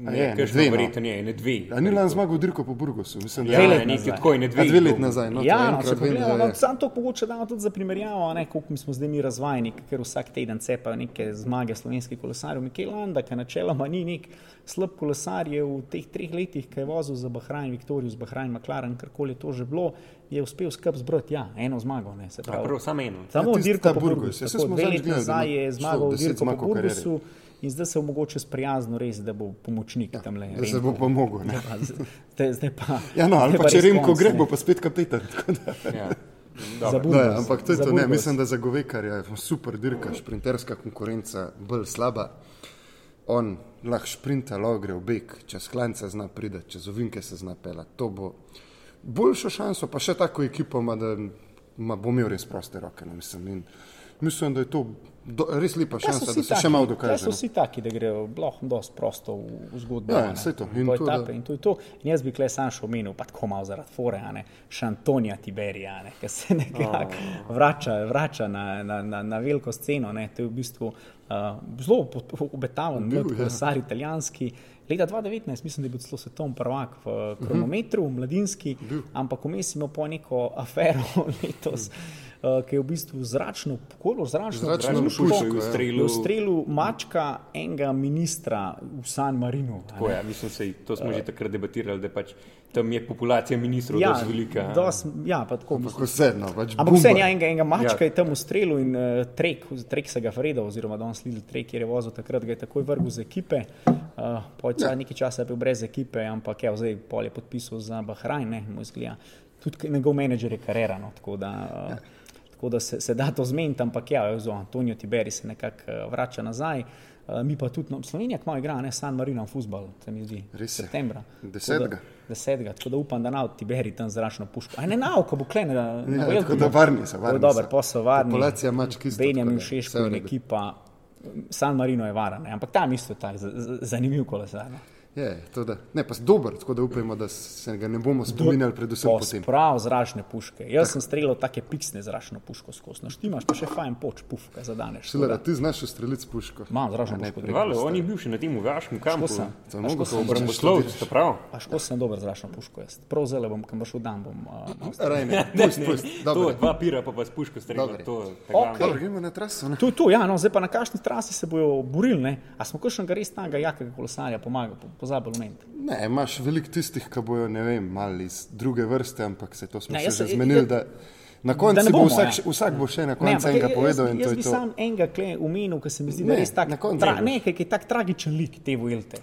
S2: A
S3: ne,
S2: je,
S3: je,
S2: dve, no.
S3: verjetno je, ne dve.
S2: A ni lan zmagal dirko po Burgosu? Mislim, da
S3: Ja, ne,
S1: leti
S3: nekaj tako, ne dve.
S2: Dve leti nazaj. No,
S1: ja, no,
S2: da
S1: pogledamo,
S2: je.
S1: no, sam to mogoče damo tudi za primerjavo, a ne, koliko mi smo zdaj mi razvajeni, ker vsak teden cepajo neke zmage slovenskih kolesarjev. Mikel Landa, ki načeloma ni nek slab kolesar, je v teh treh letih, ki je vozil za Bahrajn, Viktorius, Bahrajn, McLaren, karkoli je to že bilo, je uspel skrb zbrati, ja, eno zmago. Ne, se pravi.
S3: Prav, samo eno.
S1: Samo
S2: Ja, tisti
S1: dirko po
S2: Burgos,
S1: Burgosu.
S2: ja, smo
S1: Dve leti nazaj je zmagal dirko po. Burgosu in zdaj se bo mogoče sprijazno res, da bo pomočnik tam le.
S2: Da se bo pomogel. ne.
S1: Zdaj, zdaj pa.
S2: Ja, no, ali
S1: zdaj
S2: pa če Remko gre, bo pa spet kapetan.
S3: Ja.
S1: Za
S3: Dobro.
S1: Burgos.
S2: No, ja, ampak to je to. Ne, mislim, da za Govekarja je super dirka, šprinterska konkurenca bolj slaba. On lahko šprinta, lahko gre v beg, čez klance zna pride, čez ovinke se zna pela. To bo boljšo šanso, pa še tako ekipo ima, da ma, bo imel res proste roke. No, mislim, in mislim, da je to do, res lepa
S1: Ja,
S2: šansa, da se še malo
S1: taki,
S2: dokaže.
S1: ja, so
S2: no.
S1: vsi taki, da grejo lahko dosti prosto v, v zgodbo.
S2: Ja, saj to. In
S1: po
S2: to,
S1: etape,
S2: da-
S1: in to je to. In jaz bi kle sam še omenil, pa tako malo zaradi fore, ne, še Antonija Tiberija, ki se nekako vrača, vrača na, na, na, na veliko sceno. Ne. To je v bistvu uh, zelo obetaven,
S2: Bil,
S1: mlad
S2: ja.
S1: kolesar italijanski. Leta 2019, mislim, da je bil celo svetovni prvak v kronometru, mladinski, ampak vmes imel po neko afero letos, uh, ki je v bistvu zračno, kako zračno,
S2: Zračno
S3: je
S2: ja.
S1: je ustrelil mačka enega ministra v San Marinu. a
S3: Tako je, mislim, sej, to smo že takrat debatirali, da pač tam je populacija ministrov
S1: Ja,
S3: dosti velika.
S1: dos, ja, pa tako.
S2: Ampak vse, no, pač
S1: Ampak vse,
S2: bomba.
S1: ja, enega, enega mačka
S3: Ja.
S1: ja. je tam ustrelil in uh, trek, trek se ga Freda, oziroma danes Lidl trek, kjer je vozil takrat, ga je takoj vrgel z ekipe. Uh, Pojca ja. nekaj časa je bil brez ekipe, ampak ja, zdaj pol je podpisal za Bahrajn, ne, mu izgleda. Tudi njegov menedžer je karerano, tako da, uh, ja. Tako da se, se da to zmeniti, ampak ja, zo, Antonijo Tiberi se nekako uh, vrača nazaj. Uh, mi pa tudi, no, Slovenija kmalo igra, ne San Marino, futbol, se mi zdi,
S2: Res je.
S1: septembra.
S2: Desetega.
S1: Tako da- Desetega, tako da upam, da na Tiberi tam zračno puško. Aj ne nauka, bo klene.
S2: Ja, tako da varni so, varni
S1: Dobro, posel varni.
S2: Populacija mačk isto,
S1: Benjamin
S2: tako da
S1: Šeško in ekipa. San Marino je varen, ne? ampak tam isto je tak z- z- zanimiv kolesar.
S2: Je, da. Ne, pa dober, tako da upajmo, da se ga ne bomo spominjali, predvsem potem.
S1: Prav zračne puške. Jaz sem streljal take piksne zračno puško skozi. No, štimaš pa še fajn poč, puf, kaj zadaneš.
S2: Šilera, ti znaš ustreliti s puško.
S1: Imam zračno puško.
S3: Vale, on je bil še na tem vojaškem kampu.
S1: sem.
S2: To
S1: A
S2: mogo
S1: sem?
S3: Obramboslovec, ste prav?
S1: Pa ško sem dober zračno puško. Jaz. Prav zelo bom, kam boš v dan. Bom, uh,
S2: Rajne, pust, pust.
S3: To,
S2: Dobro,
S3: dva pira pa pa s puško streljal. To,
S1: Ok.
S3: okay.
S2: Dobro, gremo na traso. Ne?
S1: Tu, tu, ja, no, zdaj pa na kakšni trasi se bojo borili, ne? A smo kakšnega res tega jakega kolesarja pomagali, po- pozabili omeniti?
S2: Ne, imaš veliko tistih, ki bojo, ne vem, mali iz druge vrste, ampak se to smo
S1: Ne, jaz
S2: se že zmenili,
S1: jaz-
S2: da, Na koncu
S1: ne
S2: bo
S1: bomo,
S2: vsak, še- vsak bo še na koncu enega
S1: jaz-
S2: povedal
S1: jaz
S2: to
S1: bi
S2: to.
S1: sam enega umenil, ki se mi zdi, da je res tak, tra,
S2: ne
S1: ne,
S2: boš.
S1: ki je tak tragičen lik te Vuelte.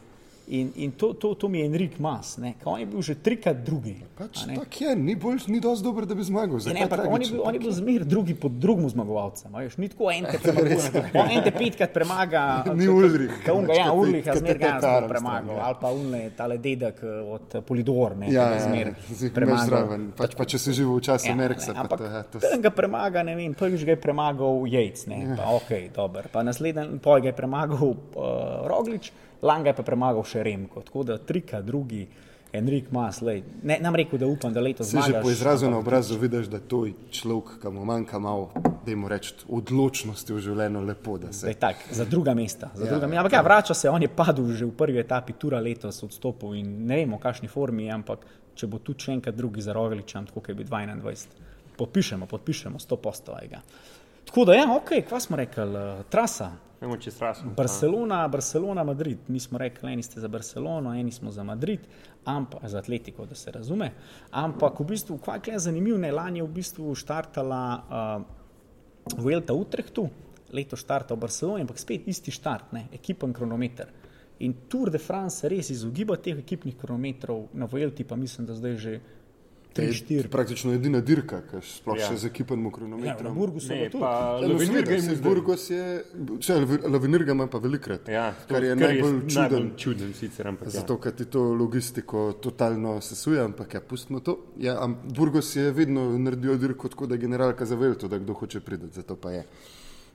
S1: In, in to, to, to mi je Enrik Mas, ne, on je bil že trikrat drugi.
S2: Pač
S1: a ne.
S2: tak je, ni boljš, ni dosti dober, da bi zmagal.
S1: Ja,
S2: Zakaj
S1: Ne, ampak on je bil, on je bil zmer drugi pod drugim zmagovalcem. Veš, ni tako en te premaga. On en te petkrat premaga.
S2: Ni Ulrich.
S1: Kaunga, ja,
S2: Pač,
S1: Ulrich, a zmer ga
S2: je
S1: je premagal.
S2: ja.
S1: Ali pa unle, tale dedek eh, od Polidor, ne,
S2: Ja, ja,
S1: zmer
S2: ja, zdaj
S1: premagal.
S2: zraven. Pač, pa če si živel v času
S1: Ja,
S2: Merksa,
S1: ampak
S2: to, ja, to
S1: ga premaga, ne vem, prvič ga je premagal Jejc, ne,
S2: Ja.
S1: pa ok, dober. Pa naslednji, poj ga je premagal uh, Roglič, lang ga je pa premagal še Remko. Tako da trika, drugi, Enrik Mas, lej. Ne, nam rekel, da upam, da letos
S2: Se že po izrazu na obrazu vidiš, da to je človek, ki mu manjka malo, da jim reči, odločnosti v življenju lepo, da se.
S1: je tak, za druga mesta. Za
S2: Ja,
S1: druga, ja, ampak ja, vrača se, on je padel že v prvi etapi, tura letos odstopil in ne vemo, v kakšni formi je, ampak če bo tu še enkrat drugi za Rogličem, tako kot je bil 21, podpišemo, podpišemo 100 postovega. Tako da, ja, ok, kva smo rekli, uh, trasa.
S3: Vemo, če strasno.
S1: Barcelona, Barcelona, Madrid. Mi smo rekli, eni ste za Barcelono, eni smo za Madrid, ampak za Atletiko, da se razume. Ampak v bistvu, kaj je zanimivo, lani je v bistvu štartala uh, Vuelta Utrehtu, leto štarta v Barceloni, ampak spet isti štart, ne, ekipen kronometer. In Tour de France res izogiba teh ekipnih kronometrov, na Vuelti pa mislim, da zdaj že
S2: To je
S1: 3-4.
S2: praktično edina dirka, ki sploh
S3: Ja.
S2: še z ekipnim
S1: Ja,
S2: kronometrom. Ja,
S3: ga je zdaj.
S2: Burgos je, če Lavinirga ima pa velikrat.
S3: Ja, to,
S2: kar je najbolj čuden.
S3: najbolj čuden sicer, ampak ja.
S2: Zato, ker ti to logistiko totalno sesuje, ampak ja, pustimo to. Ja, Burgos je vedno naredil dirko tako, da je generalka zavelto, da kdo hoče priti, zato pa je.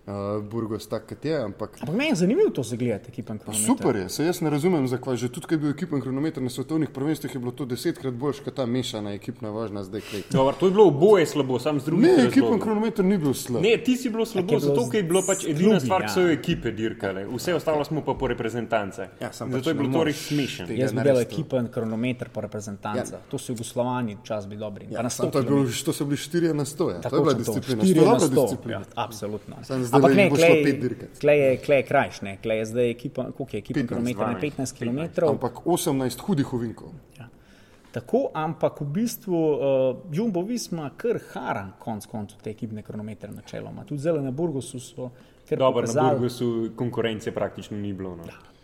S2: Uh, Burgos tak, kot je, ampak
S1: Ampak meni je zanimivo to zagledati, ekipen kronometer.
S2: super je. Se jaz ne razumem, zakaj. Že tudi, ko je bil ekipen kronometer na svetovnih prvenstvih, je bilo to desetkrat boljše, kot ta mešana ekipna vožnja zdaj.
S3: Dobar, to je bilo oboje slabo, sam z drugim.
S2: Ne, ekipen kronometer ni bil slab.
S3: Ne, ti si bilo slabo, zato ker je bilo pač edina stvar, ki so jo ekipe dirkale. Vse ostalo smo pa po reprezentance.
S2: Ja, sam
S3: zato
S2: pač
S3: je bilo to res smešno.
S1: Jaz bi delal ekipen kronometer po reprezentanca.
S2: Ja.
S1: To so Jugoslovani, čas bi dobri.
S2: Ja,
S1: Pa na
S2: sam
S1: 100
S2: to, je bil, to so bili 4 na 100. Ja. To je bila disciplina.
S1: štiri
S2: To je
S1: na
S2: dobra
S1: 100.
S2: disciplina.
S1: Ja, absolutno.
S2: Samo zdaj
S1: Ampak ne,
S2: bo šlo
S1: klej,
S2: pet dirkac.
S1: klej, je, klej je krajš, ne, klej je zdaj ekipa, koliko je ekipa
S2: 15,
S1: kronometra na
S3: 12,
S1: 15 km.
S2: Ampak 18 hudih ovinkov.
S1: Ja. Tako, ampak v bistvu uh, Jumbo Visma kar hara konc koncev te ekipne kronometre načeloma. Tudi zelo na Burgosu so
S3: Dobro, na
S1: pokazali,
S3: Burgosu konkurence praktično ni bilo. No.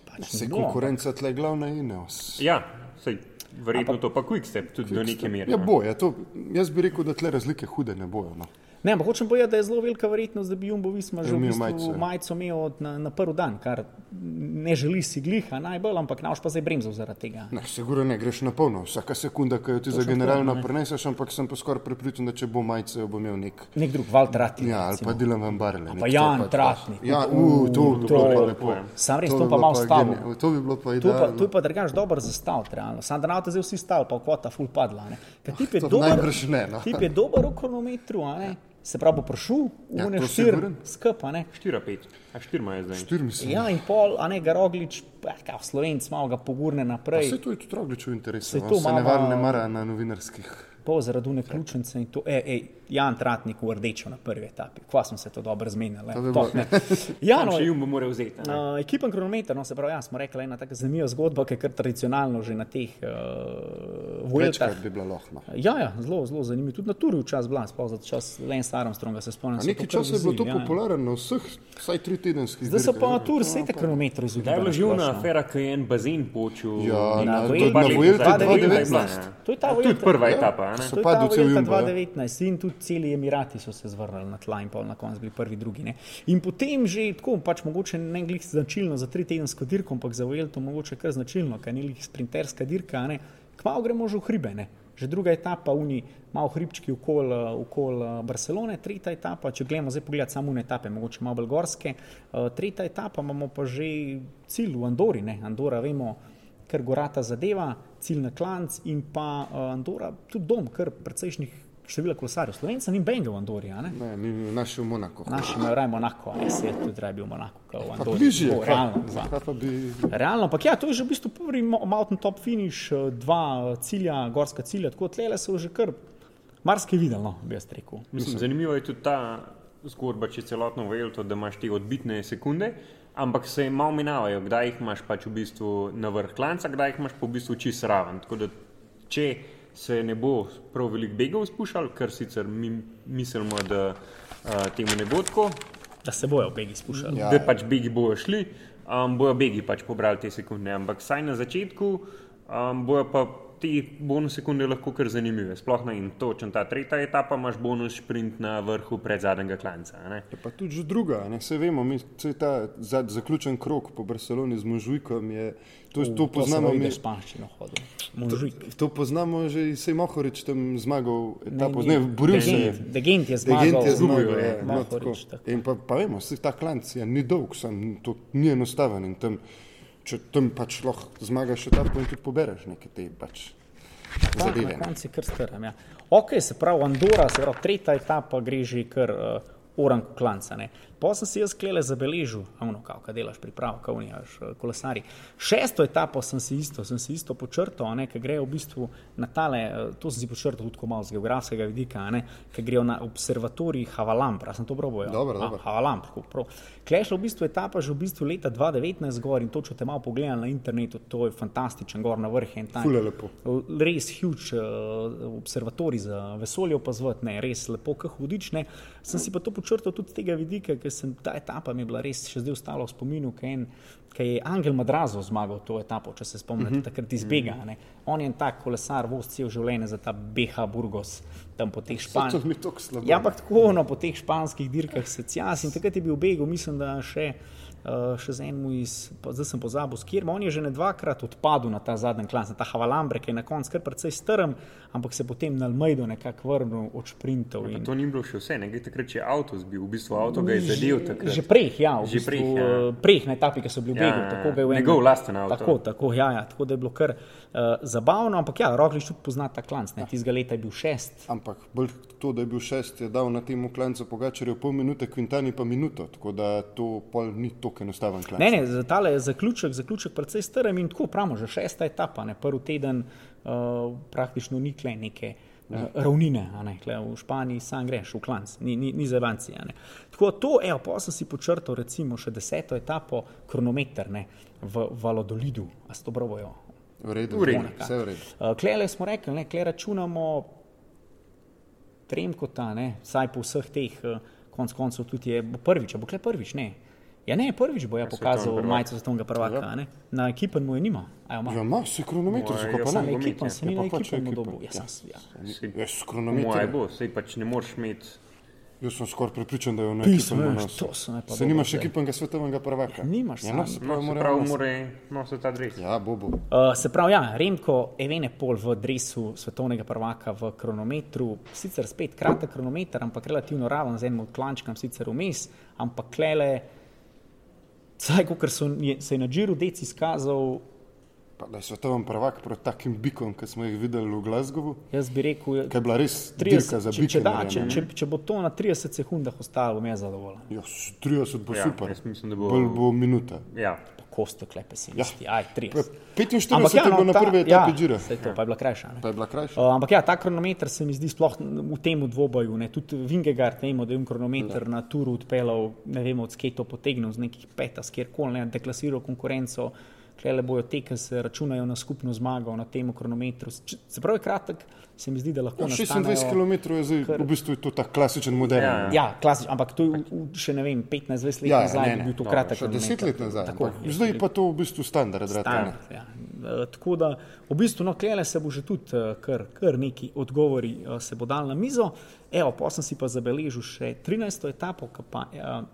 S1: pač
S2: Se
S1: ni bilo,
S2: konkurenca tle glavna Ineos.
S3: Ja, sej, verjetno to pa Quickstep tudi do neke mere.
S2: Ja,
S3: no.
S2: bo, ja, to, jaz bi rekel, da tle razlike hude ne bojo. No.
S1: Ne, ampak hočem povedati, da je zelo velika verjetnost, da bi Jumbo Visma že v
S2: imel
S1: bistvu
S2: majico, ja.
S1: majico imel na, na prvi dan, kar ne želi si gliha najbolj, ampak naš pa zdaj bremzal zaradi tega.
S2: Ne, sigurno ne greš na polno. Vsaka sekunda, ki jo ti za
S1: Točno
S2: generalno
S1: tako, ne.
S2: preneseš, ampak sem pa skoraj prepričan, da če bo majice, jo bo imel nek.
S1: Nek drug, Valtrati.
S2: Ja, ali pa Dilan Van Barle.
S1: pa Jan Tratnik.
S2: Ja, uh, to, to, to,
S1: to-
S2: to, lepo.
S1: Sam res
S2: To
S1: to pa malo stavil.
S2: geni- To bi bilo pa
S1: To, pa,
S2: idealno.
S1: to je pa drugač dober zastav, realno. Sam da na avto zdaj vsi stav, pa kvota full padla.
S2: to no.
S1: tip je dober v kronometru, a ne. Se pravi, bo prišel
S2: Ja,
S1: v ne štir
S2: sigurno.
S1: skup, a ne.
S3: 4-5, a 4 imajo zdaj.
S2: Štir mislim.
S1: Ja, in pol, a ne, Garoglič, pa kao Slovenc, malo ga pogurne naprej.
S2: Vse to je tudi Rogličev interes.
S1: Saj
S2: on
S1: to
S2: Se ne val ne mara na novinarskih.
S1: Pol zaradi une ključnice in to, ej, ej, Jan Tratnik v rdečo na prvi etapi. Kva smo se to dobro zmenili.
S2: To
S1: ne.
S2: bilo-.
S1: Ja, no,
S3: še Jumbo mora vzeti. ne.
S1: Uh, ekipen kronometer, no se pravi, ja, smo rekli, ena tako zanimiva zgodba, ki je kar tradicionalno že na teh uh, Vueltah.
S2: Večkrat bi bila lahna.
S1: Ja, ja, zelo, zelo zanimivo. Tudi na turi včasih bila, sploh za čas Lance Armstronga se spomnim.
S2: Nekaj
S1: to
S2: časa je bilo to
S1: ja, ja.
S2: popularno na vseh, vsaj tri tedenskih.
S1: Zdaj so pa na turi vse te kronometre
S3: Da je bila živna afera, ki je en bazen počel.
S2: Ja, na-
S3: to je
S1: to- na
S3: nazaj.
S2: 2019.
S1: To je ta
S3: Tudi
S1: Vuelta.
S3: prva
S2: Ja.
S3: etapa. Ne?
S2: So
S1: To Vuelta
S2: Jumbo, ja.
S1: 2019 in tudi celi Emirati so se zvrnili na tla in pol na koncu bili prvi, drugi. Ne. In potem že tako, pač mogoče ne glih značilno za tri tedensko dirko, ampak za Vuelto mogoče kar značilno, ker ni lih sprinterska dirka, a ne. kmalo gremo že v hribe. Ne. Že druga etapa, uni, malo hribčki okol, eh, okol eh, Barcelone, tretja etapa, če gledamo zdaj pogledati samo une etape, mogoče malo bolj gorske, eh, tretja etapa imamo pa že cilj v Andori, ne. Andora vemo, kar gorata zadeva, cilj na klanc in pa uh, Andora, tudi dom, kar precejšnjih števila kolesarjev. Slovenca ni benga v Andori, a ne?
S2: Ne, mi naši v Monako.
S1: Naši imajo raje Monako, a ne se je tudi raje bil Monako, kot v Andori.
S2: bližje,
S1: Tako, realno,
S2: kaj, pa bi...
S1: Realno, ampak ja, to je že v bistvu prvi mo- mountain top finish, eh, dva eh, cilja, gorska cilja, tako tlele so že kar marsikaj videli, no, bi jaz rekel.
S3: Mislim, zanimivo je tudi ta zgodba, če celotno Vuelto, da imaš te odbitne sekunde, ampak se malo minavajo, kdaj jih imaš pač v bistvu na vrh klanca, kdaj jih imaš pa v bistvu čist raven. Tako da če se ne bo prav veliko begov spuščal, kar sicer mi mislimo, da uh, temu ne bo tako,
S1: Da se bojo begi spuščali.
S2: Ja,
S3: da
S2: ja.
S3: pač begi bojo šli, um, bojo begi pač pobrali te sekunde. Ampak saj na začetku um, bojo pa te bonus sekunde lahko kar zanimive. Sploh na in točno ta tretja etapa imaš bonus sprint na vrhu pred zadnjega klanca. a ne.
S2: Je pa tudi že druga, ne? vse vemo, mi, vse ta za, zaključen krok po Barceloni z Možujkom je, to, to poznamo mi.
S1: mi. Španščino hodil. Možik.
S2: To poznamo že, sej Mohorič tam zmagal etapo,
S1: ni.
S2: ne, boril se je.
S1: Degent je zmagal.
S2: Degent je
S3: zgubil,
S2: zmagal,
S3: ja.
S2: ja, no,
S1: Mohorič,
S2: tako.
S1: tako.
S2: In pa, pa vemo, se ta klanc je ni dolg, sam, to ni enostaven in tam, če tam pač lahko zmagaš etapo in tudi pobereš neke te pač
S1: Tak,
S2: zadeve.
S1: na koncu kar strm. Ja. Ok, se pravi, Andora, se pravi, tretja etapa gre že kar uh, oranko klanca. Ne. Pa sem si jaz klele zabeležil, avno, kao, kaj delaš priprav, kao nimaš kolesari. Šesto etapo sem si isto, sem si isto počrtal, ker grejo v bistvu na tale, eh, to sem si počrtal tudi malo z geografskega vidika, ker grejo na observatorij Havalambra, sem to prav bojo.
S2: Dobro, dobro.
S1: Havalamp, prav. Klešla v bistvu etapa že v bistvu leta 2019 gor in to, če te malo pogledam na internetu, to je fantastičen gor na vrh in tam.
S2: Ful je lepo.
S1: Res huge uh, observatorij za vesolje opazovati, ne, res lepo, kot hudič. Ne. Sem si pa to počrtal tudi z tega vidika, ker sem ta etapa mi je bila res še zdaj ostala v spominu, ker en- ker je Angel Madrazo zmagal to etapo, če se spomnite, uh -huh. takrat iz Bega. Ne. On je en tak kolesar, voz cel življenje za ta BH Burgos, tam po teh španskih. Ja, ampak tako no, po teh španskih dirkah se cjas in takrat je bil v Begu, mislim, da še. Uh, še z enim iz, pa zdaj sem pozabil, s kjer, on je že ne dvakrat odpadel na ta zadnji klan, na ta Havalambre, ki je na koncu kar precej strm, ampak se potem na Almeido nekako vrnil od sprintov.
S3: Pa
S1: In,
S3: to ni bilo še vse, nekaj takrat je avto zbil, v bistvu avto ga je zadel takrat.
S1: Že prej, ja, v
S3: Že
S1: bistvu,
S3: prej, ja.
S1: prej na etapi, ki so bili v
S3: Ja,
S1: Begu.
S3: ja,
S1: tako
S3: ja.
S1: ga je v enem-
S3: Njegov lasten avto.
S1: Tako, tako, ja, ja, tako da je bilo kar uh, zabavno, ampak ja, Roglič tudi pozna ta klanc,
S3: Ja.
S1: ne, tistega leta je bil šest.
S2: Ampak bolj to, da je bil šest, je dal na tem klancu Pogačarju pol minute, Quintani pa minuto, tako da to pol ni tako enostaven klanc.
S1: Ne, ne, za tale zaključek, zaključek precej strem in tako pravimo, že šesta etapa, ne, prvi teden uh, praktično ni kle neke. uh, Ravnine, ne, kle v Španiji sam greš v klanc, ni, ni, ni za vanci. Tako to, evo, pa sem si počrtal recimo še deseto etapo, kronometer ne, v Valodolidu, a ste dobro bojo.
S2: V redu,
S3: V redu.
S2: vse v redu.
S1: Klele smo rekli, ne, kle računamo Tremkota, ne, vsaj po vseh teh, konc koncev tudi je prvič, bo kle prvič, ne. Ja, ne, prvič bo ja pokazal
S3: svetovni prvak.
S1: majico svetovnega prvaka, a ne. Na ekipen mu je nima.
S2: Ja, ima se kronometer, zakaj
S3: jaz
S2: pa
S3: sem
S1: Na
S2: ne?
S1: ekipen,
S3: ja.
S1: se ni
S2: Ja,
S1: na
S2: pa pač
S1: ekipen mu
S2: ekipen,
S1: dobil. Ja,
S2: ja.
S1: sem, ja.
S2: Jaz s kronometrom.
S3: bo, sej pač ne moreš imeti.
S2: Jaz sem skoraj prepričan, da je on
S1: Pismo,
S2: ekipen
S1: veš,
S2: donos.
S1: to so me pa
S2: Se nimaš ekipenega svetovnega prvaka.
S1: Nimaš
S2: Ja, no, se
S3: No,
S2: pravi,
S3: se
S2: mora
S3: pravi,
S2: nositi.
S3: mora nositi ta dres.
S2: Ja, bo, bo.
S1: Uh, se pravi, ja, Remko Evenepol v dresu svetovnega prvaka v kronometru, sicer spet kratek kronometer, ampak relativno raven z enim klančkom, sicer vmes, ampak klele, vsaj kot se je na Džiru dec izkazal,
S2: Pa, da je svetovni prvak proti takim bikom, ki smo jih videli v Glasgowu,
S1: jaz bi rekel,
S2: ki je bila res dirka
S1: 30,
S2: za
S1: če, če, da, če, če, če bo to na 30 sekundah ostalo, bom jaz zadovoljen.
S2: Ja, s 30 bo
S3: Ja,
S2: super.
S3: mislim, da bo-
S2: Bolj bo minuta.
S3: Ja,
S1: kosto klepe si misli, aj 30.
S2: Pa 45 je bilo na prvi etapi
S1: ja,
S2: Džira.
S1: to pa je bila krajša. ne.
S2: Pa je bila krajša.
S1: Uh, ampak ja, ta kronometer se mi zdi sploh v tem dvoboju. Ne. Tudi Vingegard, vemo, da je un kronometer na turu odpeljal, ne vemo, od skej to potegnil z nekih peta, skjerkoli, ne, deklasiral konkurenco. Klele bojo te, ki se računajo na skupno zmago na tem kronometru. Č- Se pravi, kratek, se mi zdi, da lahko
S2: Ja,
S1: nastanejo-
S2: 26 km je zdaj, v bistvu je to ta klasičen model.
S3: Ja,
S1: Ja, klasič, ampak to je še ne vem, 15-20 let
S2: Ja,
S1: nazaj
S2: ne,
S1: je
S2: ne,
S1: bil to kratek
S2: še 10
S1: kronometer.
S2: let nazaj.
S1: Tako, je.
S2: Zdaj pa to v bistvu standard.
S1: Standard, ja. E, Tako da v bistvu no, klele se bo že tudi eh, kar, kar neki odgovori eh, se bo dal na mizo. Evo, pa sem si pa zabeležil še 13. etapo, ki pa eh,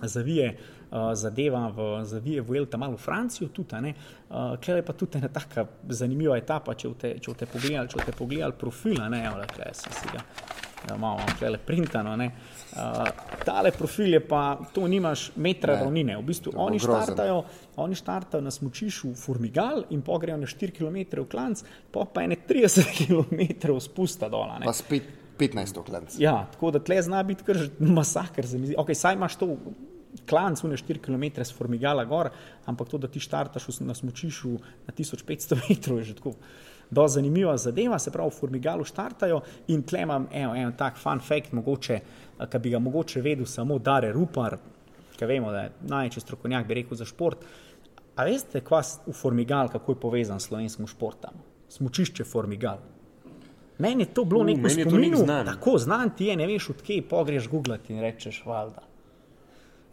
S1: zavije uh, zadeva v, zavije v Elta, malo v Francijo tudi. ne. Uh, Klej je pa tudi ena taka zanimiva etapa, če boste če boste pogledali, če boste pogledali profila, ne, evo, klej sem si ga. Ja, malo klele printano. ne. Uh, tale profil je pa, to nimaš metra
S2: Ne,
S1: ravnine. V bistvu oni
S2: grozen.
S1: štartajo, oni štartajo na smočišu Formigal in pogrejo na 4 km v klanc, pa pa ene 30 km spusta dol.
S2: Pa spet 15 klanc.
S1: Ja, tako da tle zna biti kar masakr. se mi zdi. Okay, saj imaš to klanc, une 4 km s formigala gor, ampak to, da ti štartaš na smočišu na 1500 metrov, je že tako. Do zanimiva zadeva, se pravi, v Formigalu štartajo in tle imam eno, en tak fun fact, mogoče, ki bi ga mogoče vedel samo Dare Rupar, ki vemo, da je največji strokovnjak, bi rekel, za šport. A veste, kva s- v Formigal, kako je povezan s slovenskim športom? Smučišče Formigal. Meni je to bilo neko
S3: meni je to nek
S1: spominu,
S3: znan.
S1: tako znan ti je, ne veš odkje, pogreš googlati in rečeš, valjda.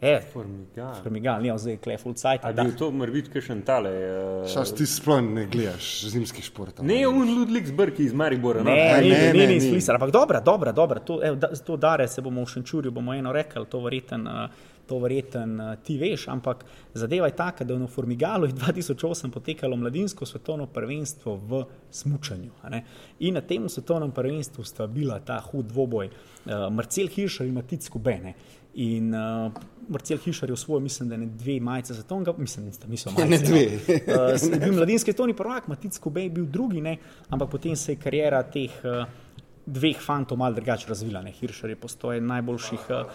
S1: E,
S3: Formigal.
S1: Formigal, ni zdaj kleful cajt.
S3: A bil to mora biti kakšen tale? Uh,
S2: Šas, ti sploh ne gledaš zimskih športov.
S3: ne, un Ludvik Zbrki iz Maribora. no.
S1: Ne,
S2: Aj,
S1: ne,
S2: ne,
S1: ne,
S2: ne,
S1: ne, iz
S2: ni.
S1: Flisara, ampak dobro, dobro, dobro. To, ev, da, to dare se bomo v Šenčurju, bomo eno rekli, to verjeten, uh, to verjeten uh, ti veš, ampak zadeva je taka, da je v Formigalu je 2008 potekalo mladinsko svetovno prvenstvo v smučanju. a ne. In na tem svetovnem prvenstvu sta bila ta hud dvoboj uh, Marcel Hiršar in Matic Kubene. In uh, Marcel Hišar je v svojo, mislim, da ne dve majice za to, mislim, da niso majice.
S2: Ne dve.
S1: No. Uh, bil mladinski svetovni prvak, Matic Kobe je bil drugi, ne? ampak potem se je karijera teh uh, dveh fantov malo drugače razvila. Ne? Hiršar je eden najboljših uh,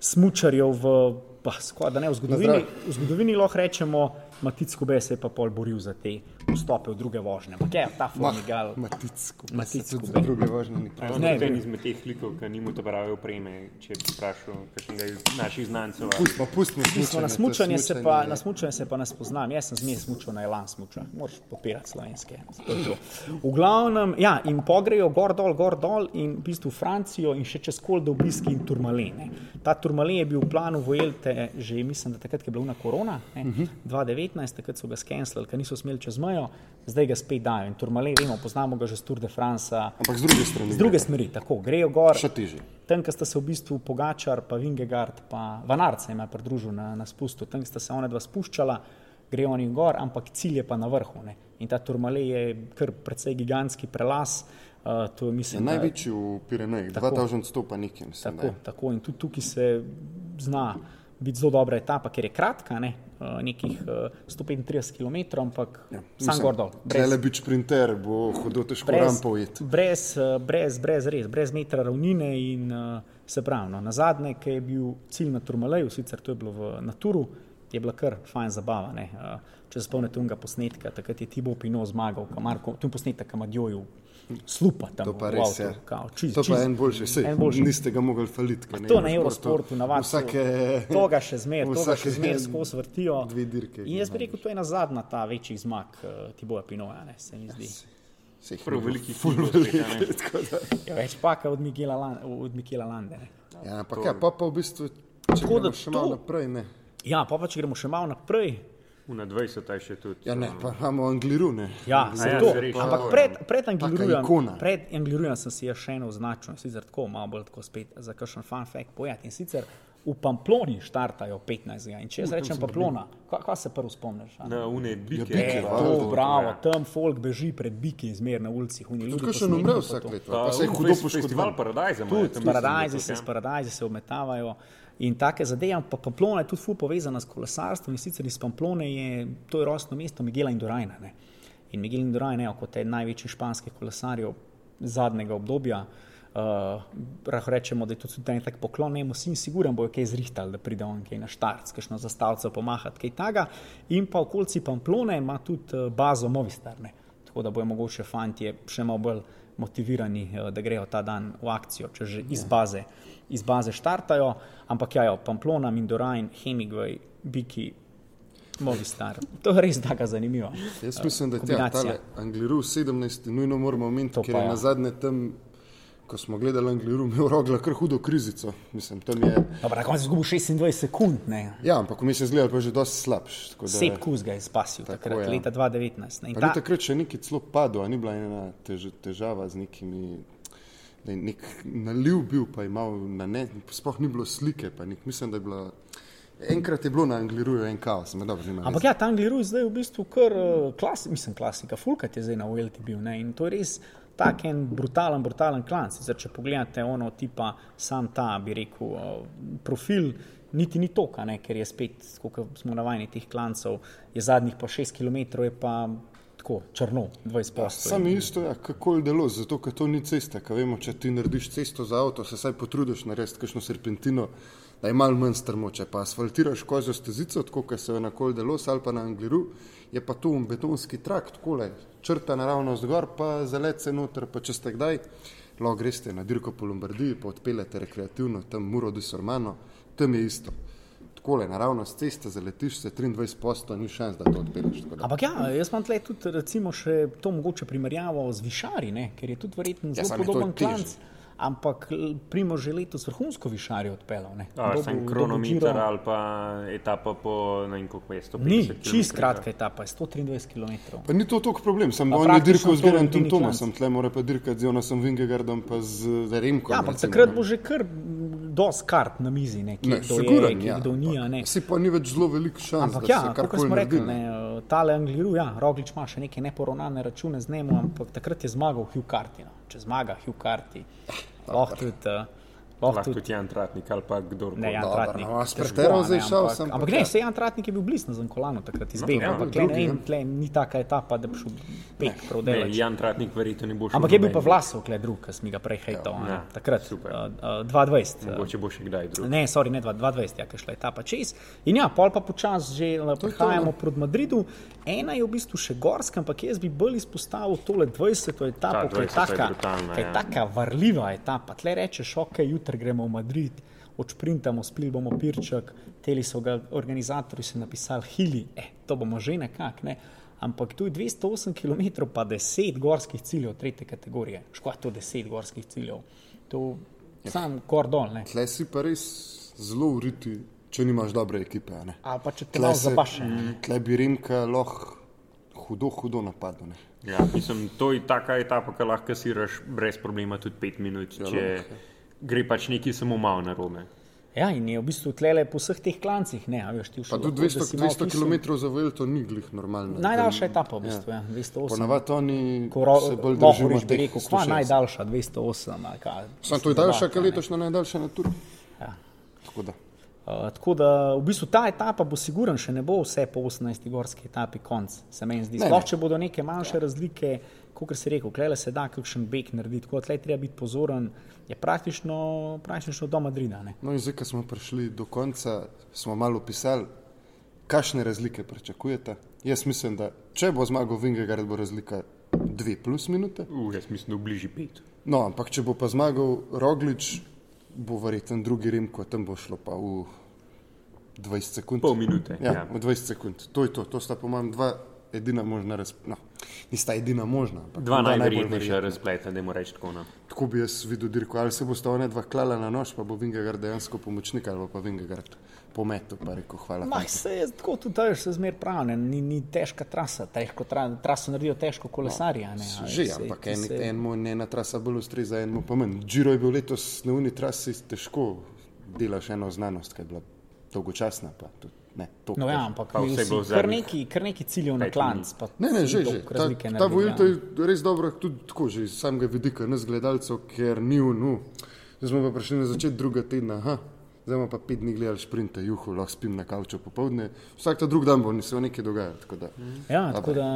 S1: smučarjev v, pa, skoraj da ne v zgodovini. V zgodovini lahko rečemo, Matic Kobe se je pa pol boril za te vstope v druge vožnje. Ampak je ta Formigal.
S2: Maticko.
S1: Maticko,
S2: Tudi
S1: be.
S2: za druge vožnje ni prav.
S1: Ne, ne.
S3: izmed teh likov, ki nima te prave opreme, če bi vprašal kakšnega iz naših znancev.
S2: Pustimo, pustimo
S1: Mislim, na
S2: to
S1: smučanje se pa, na smučanje se pa ne spoznam. Jaz sem zmeraj smučal na Elan smuča. Moraš popirati slovenske. To to. V glavnem, ja, in pogrejo gor dol, gor dol in v bistvu Francijo in še čez kol do obiski in turmalene. Ta turmale je bil v planu Vojelte že, mislim, da takrat, ko je bila korona, ne, uh -huh. 2019, takrat so ga skenslali, ker niso smeli čez mejo, zdaj ga spet dajo. In turmale, vemo, poznamo ga že z Tour de France.
S2: Ampak z druge strani.
S1: Z druge smeri, tako, grejo gor.
S2: Še težje.
S1: Tam, ko sta se v bistvu Pogačar, pa Vingegard, pa jim je pridružil na, na spustu, tam sta se ona dva spuščala, grejo oni gor, ampak cilj je pa na vrhu. Ne. In ta turmale je kar precej gigantski prelaz. Uh, to je,
S2: Je
S1: mislim, da-
S2: največji v Pirenejih,
S1: Tako.
S2: 2000 stopa nekaj, mislim.
S1: Tako,
S2: je.
S1: tako in tudi tukaj se zna biti zelo dobra etapa, ker je kratka, ne, uh, nekih uh, 135 km, ampak ja, sam gor dol.
S2: Če le biti šprinter, bo hodil težko rampo ujeti.
S1: brez, eh, brez, brez, res, brez metra ravnine. In, uh, se pravi, no, na zadnje, ki je bil cilj na Turmaleju, sicer to je bilo v Naturu, je bila kar fajn zabava. ne. Uh, če se spomnite tega posnetka, takrat je Tibo Pino zmagal, tu posnetek Kamadjoju. Slupa tam
S2: To pa res
S1: avtu,
S2: je.
S1: kao, čiz,
S2: To pa
S1: čiz-
S2: je en boljši, sej,
S1: en boljši.
S2: niste ga mogli faliti.
S1: To na
S2: Eurošportu
S1: Eurosportu navadno.
S2: Vsake,
S1: To ga še zmeraj, to ga še zmeraj skozi vrtijo.
S2: dve dirke
S1: In jaz bi rekel, to je ena zadnja ta večjih zmag uh, Tiboja Pinoja, ne, se mi zdi.
S2: Sej jih
S3: Prav
S2: ni bilo
S3: veliki
S2: ful
S3: kilo spet, a ne.
S2: veliko, tako da-
S1: Ja, več pa kot od Mikela, Lan, od Mikela Lande. Ne.
S2: Ja, ampak ja, pa, pa v bistvu, če
S1: Tako da
S2: gremo še malo
S1: to-
S2: naprej, ne.
S1: Ja, pa, pa če gremo še malo naprej.
S3: Na 20 je še tudi.
S2: Ja, ne, pa imamo Angliru, ne.
S1: Ja, se
S3: ja,
S1: to.
S3: res.
S1: Ampak pred, pred. Anglirujem, pred Anglirujem sem si še eno označil, sicer tako, malo bolj tako spet za kakšen fun fact pojati. In sicer v Pamploni štartajo 15. In če jaz rečem Pamplona, kaj, kaj se prvo spomniš? a?
S3: Na une bike.
S2: bike,
S1: E,
S2: valjda,
S1: to,
S2: to,
S1: bravo,
S3: ja.
S1: tam folk beži pred biki zmer na ljudi
S2: Tukaj še umre vsak
S1: to.
S2: let,
S3: Pa,
S2: se je hudo poškodoval.
S3: Paradajza.
S1: Tudi paradajzi se, s paradajzi se obmetavajo. In take zadeve, pa Pamplona je tudi ful povezana s kolesarstvom in sicer iz Pamplone je, to je rojstno mesto Miguela Indurajna. Ne? In Miguel Indurain, ne, kot eden največjih španskih kolesarjev zadnjega obdobja, uh, lahko rečemo, da je to tudi en tak poklon, ne, vsi siguren bojo kaj zrihtali, da pride on kaj na štart, skšno zastavco pomahati, kaj taga. In pa okolici Pamplone ima tudi uh, bazo Movistar, ne. tako da bojo mogoče fantje še malo bolj motivirani, eh, da grejo ta dan v akcijo, če že iz baze, iz baze štartajo. Ampak ja, jo, Pamplona, Mindorajn, Hemingway, Biki, Movistar. To je res tako zanimivo.
S2: Jaz mislim, da je ta
S1: kombinacija.
S2: tale Angliru 17. nujno moramo omeniti, ker je
S1: ja.
S2: na zadnje tam, ko smo gledali Angliru, imel rogla kar hudo krizico. Mislim, tam je,
S1: Dobro, na koncu je izgubil 26 sekund, ne.
S2: ja, ampak vmes je zgledal pa že dosti slabš. da-
S1: Sep Kuz ga je spasil
S2: Tako,
S1: takrat,
S2: ja.
S1: leta 2019. ne. In
S2: Pa
S1: ta-
S2: takrat še nekaj celo padlo, a ni bila ena tež, težava z nekimi. Da je nek naliv bil, pa je imel na ne, sploh ni bilo slike. Nek, mislim, da je bilo. Enkrat je bilo na Angliru en kaos, me dobro nima.
S1: Ampak ja, ta Angliru je zdaj v bistvu kar uh, klasi, mislim, klasika, fulkat je zdaj na Uelti bil. Ne? In to je res tak en brutalen, brutalen klan. Sicer, če pogledate ono tipa, sam ta, bi rekel, profil. Niti ni ne, ker je spet, kot smo navajeni teh klancev, je zadnjih pa 6 km, je pa tako črno, 20 posto.
S2: Sam je isto, ja, kako je delo, zato ker to ni cesta. Vemo, če ti narediš cesto za avto, se saj potrudiš narediti kakšno serpentino, da je malo manj strmo. Če pa asfaltiraš kozo stezico, tako kot se je na kol delo, ali pa na Angliru, je pa tu un betonski trak, tako le, črta naravno zgor, pa zalece noter, pa če ste kdaj, lahko greste na dirko po Lombardiji, pa odpeljete rekreativno, tam Muro di Sormano, tam je isto. takole naravno z ceste zaletiš, se 23 posto, ni šans, da to odpeleš.
S1: Ampak ja, jaz imam tle tudi recimo še to mogoče primerjavo z višari, ne? ker je tudi verjetno
S2: Ja,
S1: zelo
S2: to
S1: podoben klanc. Ampak Primo že letos vrhunsko višarje odpeljal. dobil
S3: kronometer ali pa etapa po ne vem koliko mestu.
S1: Ni, čist kratka etapa, je 123 km.
S2: Pa ni to toliko problem, sem
S1: Pa
S2: on je dirkal z Gerantom
S1: edini
S2: Tomasom, tle mora pa dirkati z Jonasom Vingegardom pa z Remkom.
S1: Ja, ampak takrat bo že kar dosti kart na mizi, ne, kje
S2: Ne,
S1: kdo je,
S2: siguren,
S1: kje
S2: ja.
S1: kdo ni. a ne.
S2: Si pa ni več zelo velik šans,
S1: Ampak ja, kot smo rekli, ne, tale Angliru, ja, Roglič ima še neke neporovnane račune z njemu, ampak takrat je zmagal Hugh Carty. No. Če zmaga Hugh Carty, lahko tudi. Uh, lahko tudi
S3: tudi Jan Tratnik ali pa kdor
S1: Ne, Jan
S2: Dobro,
S1: Tratnik.
S2: no, s
S1: težko, ne,
S2: zdaj šel,
S1: ampak-
S2: sem pa
S1: Ampak ne, se Jan Tratnik je bil blizu na Zankolanu takrat izbegal.
S3: ja,
S1: ampak tle,
S2: drugi,
S1: ne,
S2: ja.
S1: tle ni taka etapa, da bi šel pek prav
S3: Ne,
S1: delač.
S3: Jan Tratnik verjetno ne bo šel.
S1: Ampak je bil pa. Vlasov, kle drug, ki smo ga prej hejtal.
S3: Ja,
S1: Ja, takrat,
S3: super.
S1: uh, uh, 22. uh,
S3: Mogoče bo še kdaj drug.
S1: Ne, sorry, ne 22, ja, ki je šla etapa čez. In ja, pol pa počasi že eh, prihajamo proti Madridu. Ena je v bistvu še gorska, ampak jaz bi bolj izpostavil tole 20. etapo, ki je
S3: 20. je
S1: taka,
S3: brutalna,
S1: ki je
S3: ja.
S1: taka varljiva etapa. Tle rečeš, ok, jutri gremo v Madrid, odšprintamo, spil bomo pirček, teli so ga organizatorji se napisali hili, eh, to bomo že nekako, ne. Ampak tu je 208 km, pa 10 gorskih ciljev tretje kategorije. Škoda to 10 gorskih ciljev. To sam gor dol, ne.
S2: Tle si pa res zelo uriti, če nimaš dobre ekipe. a ne.
S1: Ali pa če te malo
S2: se-
S1: zabaše.
S2: Tle bi Remka lahko hudo, hudo napadel. ne.
S3: Ja, mislim, to je taka etapa, ki lahko kasiraš brez problema tudi pet minut,
S2: Ja,
S3: če gre pač neki samo malo na robe.
S1: Ja, in je v bistvu tlele po vseh teh klancih, ne, a veš, ti
S2: Pa tudi 200, 200 km za Velto ni glih normalno.
S1: Najdaljša etapa v bistvu, ja, 208.
S2: Ponavadi oni
S1: Ko ro,
S2: se bolj
S1: Mohorič
S2: držijo teh
S1: rekel, kva
S2: 106.
S1: najdaljša, 208. ali kaj,
S2: Sam to je daljša,
S1: ne.
S2: letošnja najdaljša na turu.
S1: Ja.
S2: Tako da.
S1: Uh, tako da v bistvu ta etapa bo siguren, še ne bo vse po 18. gorski etapi konc, se meni zdi. Sploh če bodo neke manjše razlike, kot si rekel, klele se da kakšen beg narediti, tako da tle treba biti pozoren, je praktično, praktično do Madrida. Ne.
S2: No in zdaj, ko smo prišli do konca, smo malo pisali, kakšne razlike pričakujete. Jaz mislim, da če bo zmagal Vingegard, bo razlika dve plus minute.
S3: Uh, jaz mislim, da v bližji pet.
S2: No, ampak če bo pa zmagal Roglič, bo verjetno drugi Rimko, tam bo šlo pa v 20 sekund.
S3: Pol minute.
S2: Ja,
S3: Ja.
S2: v 20 sekund. To je to, to sta po mojem dva edina možna razpleta. No, nista edina možna.
S3: Dva najverjetnejša razpleta, da moram reči tako. No.
S2: Tako bi jaz videl dirko, ali se bosta ona dva klala na nož, pa bo Vingegard dejansko pomočnik, ali pa Vingegard pometel, pa rekel hvala. Fantje."
S1: se je tako tudi veš, se zmer pravi, ni, ni težka trasa, težko tra, traso naredijo težko kolesarje. a ne,
S2: Že,
S1: saj
S2: ampak en,
S1: se-
S2: enemu je ena trasa bolj ustreza, enemu pa manj. Giro je bil letos na uni trasi težko, delaš eno znanost, ki je bila dolgočasna. Pa, tudi, ne, to,
S1: No, ja, ampak kar neki, kar neki ciljev na klanc. pa
S2: Ne, ne, že, že. Ta, ta
S1: ja.
S2: je res dobra, tudi tako, že iz samega vidika nas gledalcev, ker ni v nu. Zdaj smo pa prišli na začetek druga tedna, aha, zdaj smo pa pet dni gledali šprinte, juhu, lahko spim na kavču popovdne. Vsak ta drug dan bo se nekaj dogajalo. tako da.
S1: Ja, tako da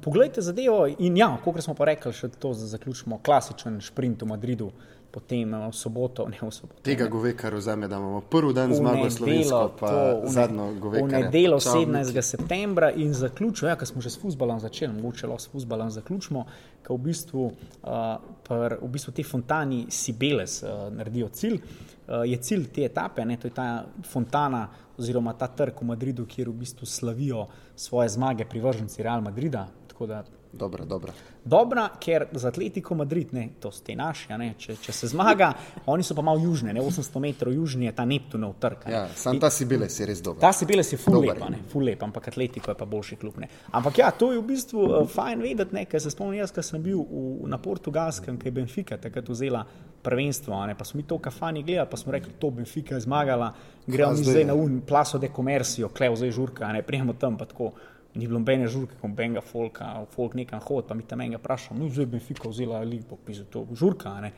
S1: poglejte zadevo in ja, kot smo pa rekli, še to za zaključimo, klasičen sprint v Madridu, potem eh, v soboto, ne v soboto.
S2: Tega goveka vzame, da imamo prvi dan
S1: v
S2: zmago slovensko, pa
S1: to, v
S2: zadnjo
S1: V
S2: goveka.
S1: nedeljo 17. septembra in zaključil, ja, ker smo že s futbalom začeli, mogoče lahko s futbalom zaključimo, ker v bistvu, uh, pr, v bistvu te fontani Sibeles uh, naredijo cilj. Uh, je cilj te etape, ne, to je ta fontana oziroma ta trg v Madridu, kjer v bistvu slavijo svoje zmage privrženci Real Madrida. Tako da
S2: Dobra, dobra.
S1: Dobra, ker za Atletico Madrid, ne, to ste naši, ne, če, če se zmaga, oni so pa malo južne, ne, 800 metrov južnje je ta Neptunov trg. ne.
S2: Ja, sam ta Sibile si res dober.
S1: Ta Sibeles je full
S2: Dober
S1: lepa,
S2: je.
S1: ne, full lepa, ampak Atletico je pa boljši klub. Ne. Ampak ja, to je v bistvu uh, fajn vedeti, ne, ker se spomnim jaz, ko sem bil v, na portugalskem, ki je Benfica takrat vzela prvenstvo, ne, pa smo mi to kafani gledali, pa smo rekli, to Benfica je zmagala, gremo mi
S2: zdaj
S1: na un, plaso de komercijo, klev zdaj žurka, ne, prijemo tam pa tako. Ni bilo nobene žurke, ko benga folka, folk nekam hod, pa mi tam enega vprašam, no zdaj Benfica vzela lipo, pizo to žurka, ne.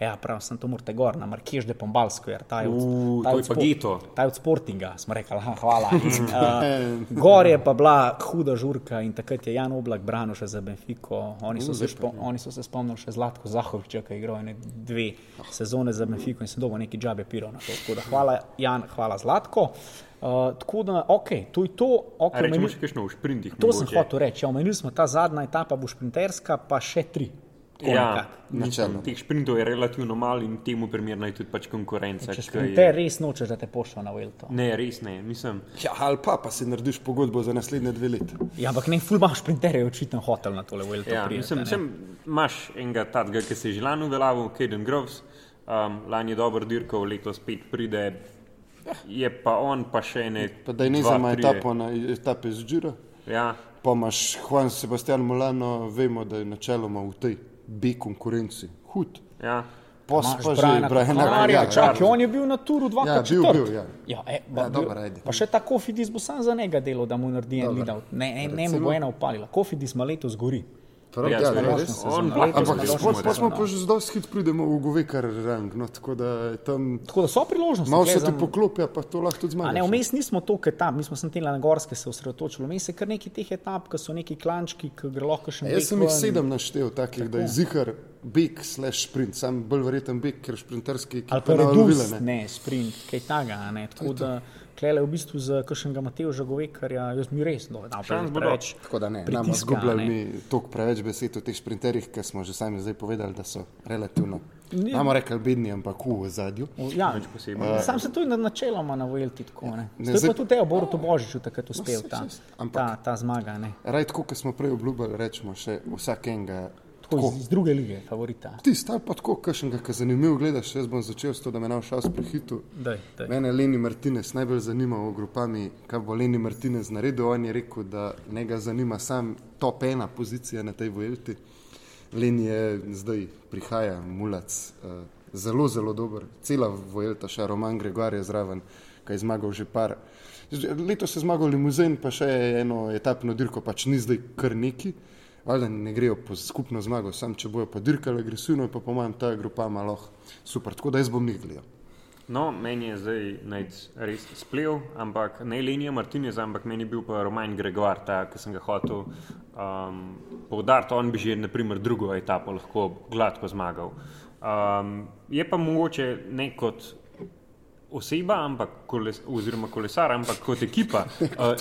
S1: Ja, prav, sem to morate gor, na Markež de Pombalsko, jer ta je od,
S3: U,
S1: ta od
S3: je pa
S1: spo-
S3: geto.
S1: Ta je od Sportinga, smo rekli, aha, hvala. In, uh, gor je pa bila huda žurka in takrat je Jan Oblak branil še za Benfico. Oni so, se, špo, oni so se spomnili še Zlatko Zahoviča, ki je igral ene dve sezone za Benfico in sem dobil neki džabe piro na to. Tako da hvala Jan, hvala Zlatko. Uh, tako da, ok, to je to. Okay,
S3: rečemo še kakšno v sprintih.
S1: to sem
S3: mogoče.
S1: hotel reči. Ja, omenili smo ta zadnja etapa, bo šprinterska, pa še tri.
S3: Ja.
S2: Načelno.
S3: teh sprintov je relativno malo in temu primerna je tudi pač konkurenca.
S1: Če
S3: ki
S1: sprinter
S3: je-
S1: res nočeš, da te pošlje na Velto.
S3: Ne, res ne, mislim.
S2: Ja, ali pa, pa si narediš pogodbo za naslednje dve leti.
S1: Ja, ampak ne, ful imaš sprinterje, očitno hotel na tole Velto.
S3: Ja,
S1: prijeti,
S3: mislim, sem, imaš enega tadga, ki se je že lani uveljavil, Kaden Groves, um, lani je dobro dirkal, letos spet pride, je pa on pa še ne.
S2: Pa da je ne za
S3: trije.
S2: etapo na etape z Džira.
S3: Ja,
S2: Pa imaš Juan Sebastian Molano, vemo, da je načeloma v tej B konkurenci. Hud.
S3: ja.
S2: Pa že
S1: Kolarja. čakaj, on je bil na turu dvakrat
S2: Ja, bil, bil, ja.
S1: Ja, e,
S2: Ja,
S1: ja,
S2: dobro, ajde.
S1: pa še ta Kofidis bo sam za njega delal, da mu naredi en lead out. Ne, ne, ne mu bo ena upalila. Kofidis ima letos gori.
S2: Prav,
S3: Ja,
S2: ja, ja, res.
S3: On
S2: Ampak pa, smo pa že zelo hit pridemo v Govekar rang, no, tako da je tam
S1: Tako da so priložnosti.
S2: malo se ti poklopi, pa to lahko tudi
S1: A
S2: zmagaš.
S1: ne, vmes nismo toliko etap, mi smo se na gorske se osredotočili. Vmes je kar nekaj teh etap, ki so neki klančki, ki gre lahko še
S2: A Jaz sem jih sedem naštel, takih, da je zihar beg slash sprint, sam bolj verjeten beg, ker šprinterski
S1: Ali pa redus,
S2: nalovile,
S1: ne. ne, sprint, kaj taga. a Ne. Tako da, klele v bistvu za kakšnega Mateoža Govekarja, jaz mi res no,
S3: Šans bo
S1: preveč.
S2: Tako da ne, nam zgubljali mi toliko preveč besed o teh sprinterjih, ker smo že sami zdaj povedali, da so relativno,
S1: Ne.
S2: imamo rekli, bedni, ampak v zadju.
S1: Ja,
S3: Nič posebnega.
S1: sam se to je na- načeloma na Velti tako. Ne.
S2: Ne,
S1: To je
S2: zdaj-
S1: pa tudi Teo Boruto Božiču takrat uspel
S2: saj,
S1: ta,
S2: saj, ampak-
S1: ta, ta zmaga. Ne.
S2: Raj tako, kot smo prej obljubili, rečemo še vsak enega.
S1: Tako iz, iz druge lige, favorita.
S2: Tisti, ali pa tako, kakšnega, ki zanimiv gledaš, jaz bom začel s to, da me na všas prehitu.
S1: Daj, daj.
S2: Mene Leni Martinez najbolj zanimal v grupami, kaj bo Leni Martinez naredil. On je rekel, da ne ga zanima sam top ena pozicija na tej Vuelti. Leni je zdaj prihaja, mulac, uh, zelo, zelo dober. Cela Vuelta, še Roman Gregor je zraven, ki je zmagal že par. Letos je zmagal limuzin, pa še eno etapno dirko, pač ni zdaj kar neki. Valjda ne grejo po skupno zmago, sam če bojo pa dirkali agresivno, pa po mojem ta grupa malo super. Tako da jaz bom njih gledal.
S3: No, meni je zdaj res splev, ampak ne Lenija Martinez, ampak meni je bil pa Roman Gregor, ta, ki sem ga hotel um, poudariti. On bi že, naprimer, drugo etapo lahko gladko zmagal. Um, je pa mogoče ne kot oseba, ampak koles, oziroma kolesar, ampak kot ekipa. Uh,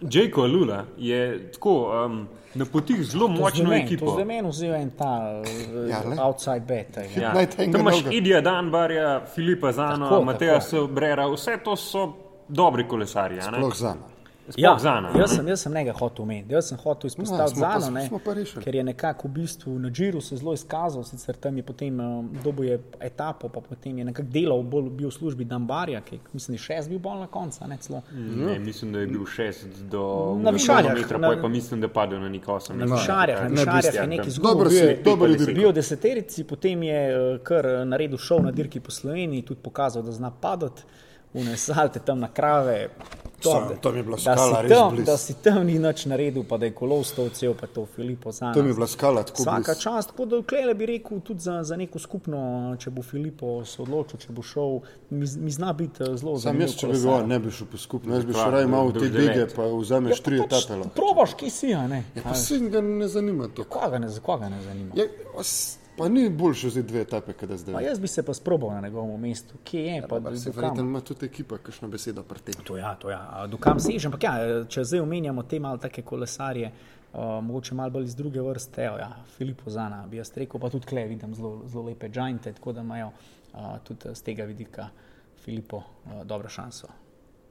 S3: Jake Lula je tako um, na potih zelo močno
S1: To
S3: ekipo.
S1: zdaj meni vzel en ta uh,
S2: Ja,
S1: outside bet. tega.
S3: Ja.
S2: Enega
S3: Tam imaš. Idija Danbarja, Filipa Zano,
S1: Tako,
S3: Mateja. Sobrera, vse to so dobri kolesarji. a ne?
S2: Sploh za.
S3: Sploh
S1: Ja,
S3: Zana.
S1: jaz, sem, jaz sem njega hotel omeniti, jaz sem hotel izpostaviti
S2: pa-
S1: Zano, ne,
S2: pa rešili.
S1: ker je nekako v bistvu na Džiru se zelo izkazal, sicer tam je potem um, dobil je etapo, pa potem je nekako delal, bolj bil v službi Dambarja, ki mislim, da je šest bil bolj na koncu, ne celo.
S3: Ne, mislim, da je bil šest do
S1: Na višarjah,
S3: metra,
S1: na-
S3: pa mislim, da je padel na nek osem.
S1: Na višarjah, na
S2: ne
S3: bistvo,
S1: je
S3: ja,
S1: nekaj zgubil.
S2: Dobro
S1: Bil je- deseterici, potem je eh, kar eh, naredil šov na dirki po Sloveniji, tudi pokazal, da zna padati, unesalte tam na krave. To,
S2: Sam,
S1: da-
S2: tam je bila
S1: da
S2: skala
S1: si
S2: res
S1: tam,
S2: blizu.
S1: Da si tam ni nič naredil, pa da je kolo stovcev, pa to Filipo.
S2: To mi je bila skala tako
S1: Vsaka
S2: blizu.
S1: čast, tako da vklele bi rekel tudi za, za neko skupno, če bo Filipo se odločil, če bo šel, mi, mi zna biti eh, zelo
S2: Sam
S1: zanimiv.
S2: jaz, če bi on, ne bi šel po skupno, jaz bi šel raje malo v te bege, pa vzameš tri
S1: pač
S2: etape. lahko.
S1: Probaš, kje si, a ne?
S2: Ja, pa se ga ne zanima to.
S1: Koga ne, koga ne zanima?
S2: Ja, os- pa ni boljše vzeti dve etape, kot da
S1: Pa
S2: zdaj.
S1: jaz bi se pa sprobal na njegovem mestu, kje je, da
S2: se verjetno ima tudi ekipa, kakšno besedo pri tem.
S1: To ja, to ja, a do kam sežem. Ampak ja, če zdaj omenjamo te malo take kolesarje, uh, mogoče malo bolj iz druge vrste, evo, ja, Filipo Zana bi jaz rekel, pa tudi Kle vidim zelo, zelo lepe džajnte, tako da imajo uh, tudi z tega vidika Filipo uh, dobro šanso.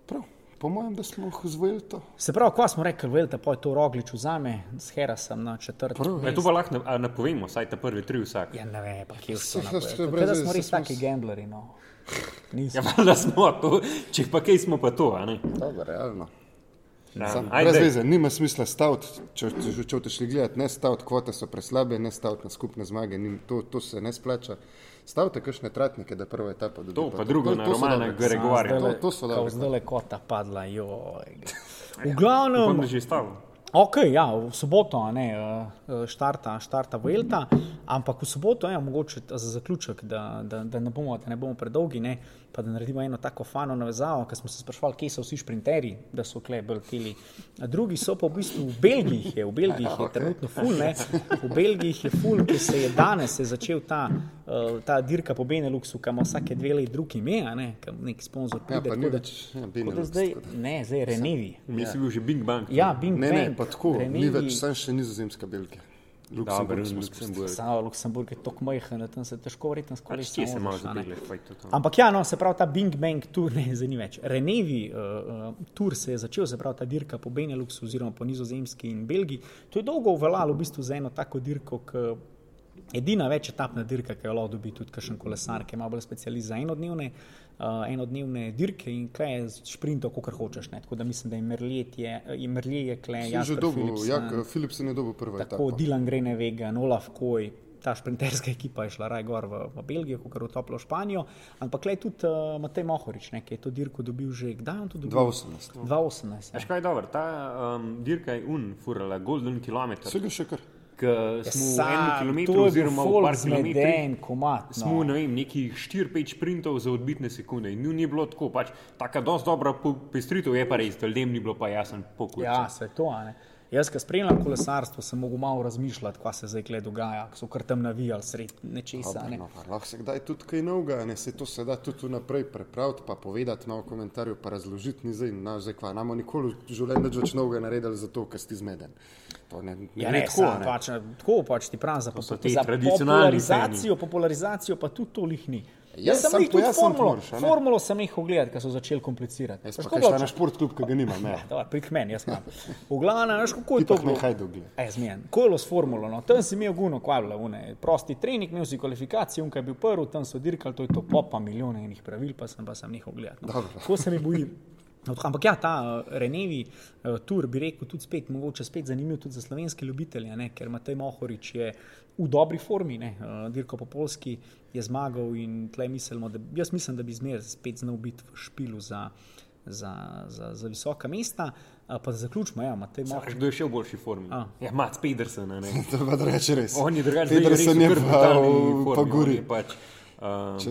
S2: Prav, po mojem, da smo jih zvojili to.
S1: Se pravi, ko smo rekli, pa je to Roglič vzame, s Herasom na četrtem.
S2: Prav,
S3: E, to pa lahko napovemo, saj ta prvi tri vsak.
S1: Ja, ne vem, pa kje so
S2: brez
S1: Da
S2: veze,
S1: smo res
S2: smo
S1: taki gambleri, no. Nismo.
S3: Ja, valjda smo to, če pa kaj smo pa to, a ne?
S2: Dobro, realno.
S3: Ja,
S2: Sam,
S3: ajde,
S2: brez
S3: daj.
S2: veze, nima smisla staviti, če, če, če hočeš gledati, ne staviti, kvote so preslabe, ne staviti na skupne zmage, nim, to, to se ne splača. Stavite kakšne tratnike, da prvo etapo dobi.
S3: To, pa drugo na
S2: to so
S3: Romana
S2: dobre.
S3: Gregorja.
S2: To- to so
S1: Kao
S2: dobre.
S1: zdaj le kota padla, joj. V
S3: Upam,
S1: glavnem,
S3: da že stavil.
S1: Ok, ja, v soboto a ne, eh, štarta, štarta Vuelta, ampak v soboto je ja, mogoče ta- za zaključek, da, da, da, ne bomo, da ne bomo predolgi, ne, pa da naredimo eno tako fano navezavo, ker smo se sprašvali, kje so vsi šprinterji, da so kle bolj teli. Drugi so pa v bistvu v Belgiji, je, v Belgiji je trenutno ful, ne, v Belgiji je ful, ki se je danes je začel ta, eh, ta dirka po Beneluxu, kam vsake dve leti drug ime, a ne, kam neki sponzor
S2: Ja,
S1: pride.
S2: pa ni
S1: tako da-
S2: več, ja,
S1: tako da
S2: Benelux,
S1: zdaj, ne, zdaj Renevi.
S3: Mislim, bil že Big Bang.
S1: Ja, Bing
S2: Ne, ne,
S1: Bang,
S2: pa tako, ni
S1: Renevi-
S2: več, sem še nizozemska Belgija. Luksemburg smo
S3: Luksemburg.
S1: Samo Luksemburg je tako majhen, tam se težko verjetno
S3: Pač
S1: skozi
S3: ti se malo zabili, fajt to.
S1: Ampak ja, no, se pravi, ta Bing Bang tur ne ni več. Renevi uh, uh, tur se je začel, se pravi, ta dirka po Beneluxu oziroma po Nizozemski in Belgiji. To je dolgo uveljalo v bistvu za eno tako dirko, ki edina več etapna dirka, ki jo lahko dobi tudi kakšen kolesar, ki ima bolj specialist za enodnevne, uh, enodnevne dirke in kle je šprintov, kot hočeš. Ne. Tako da mislim, da je Merliet je, je, je kle,
S2: Je že dobil,
S1: Philipsen,
S2: jak, Philipsen je dobil prvo
S1: tako
S2: etapo.
S1: Dylan Grenevega, Olaf Koj. Ta šprinterska ekipa je šla raj gor v, v Belgijo, kot v toplo Španijo, ampak le tudi uh, Matej Mohorič, ne, ki je to dirko dobil že, kdaj je on to dobil?
S2: 2018.
S1: 2018.
S3: Veš kaj je dobro, ta um, dirka je un, furala, golden kilometer.
S2: Vsega še kar.
S3: Ki smo v
S1: Sa,
S3: enem kilometru oziroma v par kilometrih.
S1: komat, no.
S3: Smo, ne vem, nekih 4-5 sprintov za odbitne sekunde in ni bilo tako, pač taka dosti dobra po- pestritev je pa res, da ljudem ni bilo pa jasen pokoj.
S1: Ja, se to. a Ne. Jaz, ki spremljam kolesarstvo, sem mogel malo razmišljati, kaj se zdaj kle dogaja, so kar tam navijali sred nečesa. Ne.
S2: No, lahko se kdaj tudi kaj novega, ne se to se da tudi vnaprej prepraviti, pa povedati malo v komentarju, pa razložiti. Ni zdaj, na, zdaj kva, namo nikoli v življenju več novega naredili zato, ker si zmeden. To ne, ne,
S1: Ja,
S2: gre
S1: ne,
S2: tako, ne.
S1: pač, tako pač ti pravim, za, za popularizacijo, popularizacijo pa tudi to lihni.
S2: Ja,
S1: Jaz sem
S2: sam
S1: jih tudi formulo,
S2: moraš, ne?
S1: formulo sem jih ogledal, ker so začeli komplicirati.
S2: Jaz kaj
S1: bilo
S2: šla na šport klub, ki ga nimam. Ne.
S1: Dobar, prik meni, jaz imam. V glavnem, veš, kako je to bilo?
S2: nehaj dogle.
S1: E, zmen. Ko je bilo s formulo, no, tam si imel guno, kaj je bilo, une, prosti trening, imel si kvalifikacije, unka je bil prvi, tam so dirkali, to je to popa milijone enih pravil, pa sem pa sem njih ogledal. No. Tako se mi boji. No, Ampak ja, ta uh, Renevi uh, tur bi rekel tudi spet, mogoče spet zanimiv tudi za slovenske ljubitelje, ne? ker Matej Mohorič je v dobri formi, ne? uh, dirko po polski je zmagal in tle mislimo, da jaz mislim, da bi zmeraj spet znal biti v špilu za, za, za, za visoka mesta. Pa zaključimo, ja, Matej Mohorič.
S3: Kdo je še v boljši formi?
S1: A.
S3: Ja, Mats Pedersen, a ne.
S2: To pa da reče res.
S3: On je drugačen,
S2: Pedersen je pa, pa gori.
S3: Pač, um,
S2: Če
S3: poj na
S2: zmagaš v
S3: Danskem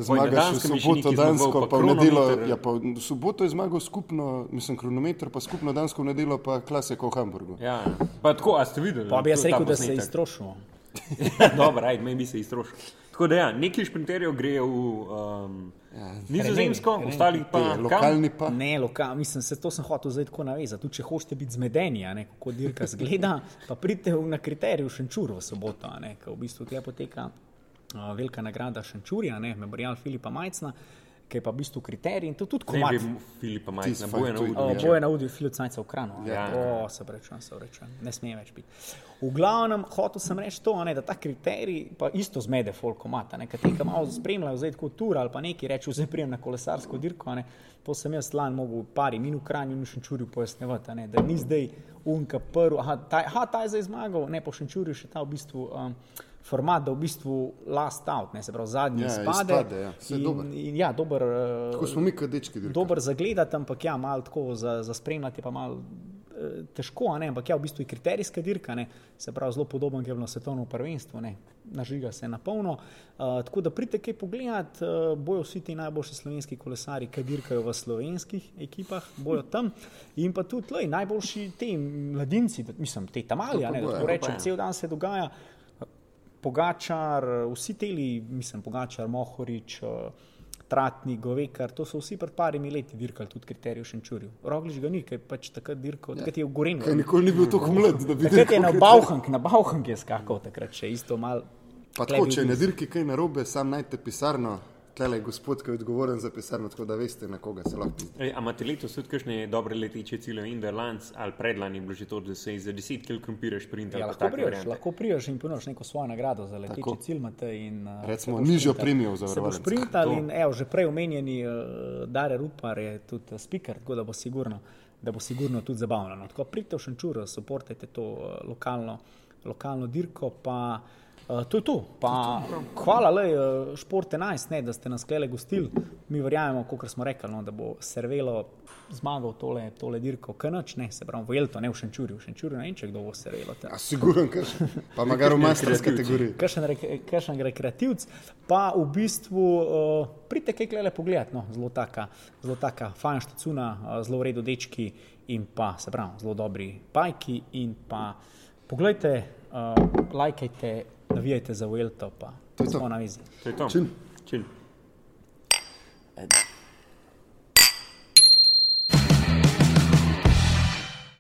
S3: je še
S2: soboto,
S3: nekaj
S2: dansko, pa v nedeljo,
S3: kronometer.
S2: ja, pa v soboto je zmagal skupno, mislim, kronometer, pa skupno dansko v nedeljo, pa klasiko v Hamburgu.
S3: Ja, pa tako, a ste videli?
S1: Pa bi jaz rekel, da se je iztrošil.
S3: Dobro, ajde, meni bi se iztrošil. Tako da ja, neki šprinterjev grejo v um,
S2: Ja,
S3: nizozemsko,
S1: Renevi,
S3: ostali pa
S2: Te
S3: kam?
S2: lokalni pa.
S1: Ne, loka, mislim, se to sem hotel zdaj tako navezati. Tudi če hočete biti zmedeni, a ne, kako dirka zgleda, pa pridite v- na kriterij v Šenčuru v soboto, a ne, ker v bistvu tukaj poteka velika nagrada Šenčurja, ne, memorial Filipa Majcna, ki je pa v bistvu kriterij in to tudi
S3: Ne
S1: komat.
S3: bi Filipa
S2: Tisti
S3: boje na ja.
S1: boje na udijo Filip Cajca v kranu.
S3: Ja.
S1: O, se rečem, se rečem, ne sme več biti. V glavnem, hotel sem reči to, a ne, da ta kriterij pa isto zmede folkomata, ki tega malo spremljajo, zdaj tako tur ali pa neki reče, zdaj prijem na kolesarsko dirko, a ne, to sem jaz lan mogel pari minut kranju in v Šenčurju ne, da ni zdaj unka prvi, aha, ta, aha, ta je zdaj zmagal, ne po Šenčurju še ta v bistvu. Um, Format, da v bistvu last out, ne se pravi, zadnji
S2: Ja,
S1: izpade.
S2: izpade, ja.
S1: In,
S2: dober.
S1: in, ja, dober. eh,
S2: Tako smo mi, kot dečki. dirkali.
S1: dober za gledati, ampak ja, malo tako za, za spremljati pa malo eh, težko, ne, ampak ja, v bistvu je kriterijska dirka, ne, se pravi zelo podoben, kot je bilo na svetovnem prvenstvu, ne, nažiga se na polno. Uh, tako da pridite kaj pogledat, uh, bojo vsi ti najboljši slovenski kolesari, ki dirkajo v slovenskih ekipah, bojo tam in pa tudi lej, najboljši ti mladinci, mislim, te ne, da tako rečem, cel dan se dogaja. Pogačar, vsi teli, mislim, Pogačar, Mohorič, eh, Tratnik, Govekar, to so vsi pred parimi leti dirkali tudi kriterij v Šenčurju. Roglič ga ni, ker pač takrat dirkal, takrat je v Gorenju.
S2: Kaj nikoli ni bil tako mlad, da bi
S1: Takrat je na Bauhank, na Bauhank je skakal takrat še isto mal.
S2: Pa tako, če je na dirki kaj narobe, sam najte pisarno. Tle je gospod, ki je odgovoren za pisarno, tako da veste, na koga se lahko pizdi.
S3: A imate letos tudi kakšne dobre leteče cilje in Derlands ali predlani je bilo že to, da se za 10 kg krompiraš sprint ali
S1: Ja, lahko priješ, lahko priješ in ponudiš neko svojo nagrado za
S2: Tako.
S1: cilj. In, uh,
S2: Recimo, nižjo premijo v
S1: Se boš
S3: To.
S1: in evo, že prej omenjeni uh, Dare Rupar je tudi uh, speaker, tako da bo sigurno, da bo sigurno tudi zabavno. No. Tako pridite v Šenčur, soportajte to uh, lokalno, lokalno dirko. Pa, Uh, to je to. Pa, hvala, le, uh, šport 11, ne, da ste nas klele gostili. Mi verjamemo, kot smo rekli, no, da bo Servelo zmagal tole, tole dirko, kanač, ne, se pravi, v Jelto, ne v Šenčurju. V Šenčurju ne vem, če kdo bo Servelo. tam.
S2: A siguren, kaš. Pa magar v masters kategoriji.
S1: Kakšen rek- kakšen rekreativc, pa v bistvu uh, pridite kaj glede pogledat. No, zelo taka, zelo taka fajn štacuna, uh, zelo v redu dečki in pa se pravi, zelo dobri bajki. In pa poglejte, uh, lajkajte, navijajte za Vuelto, pa
S2: To je to.
S1: na vizi.
S3: To je to. Čin.
S2: Ed.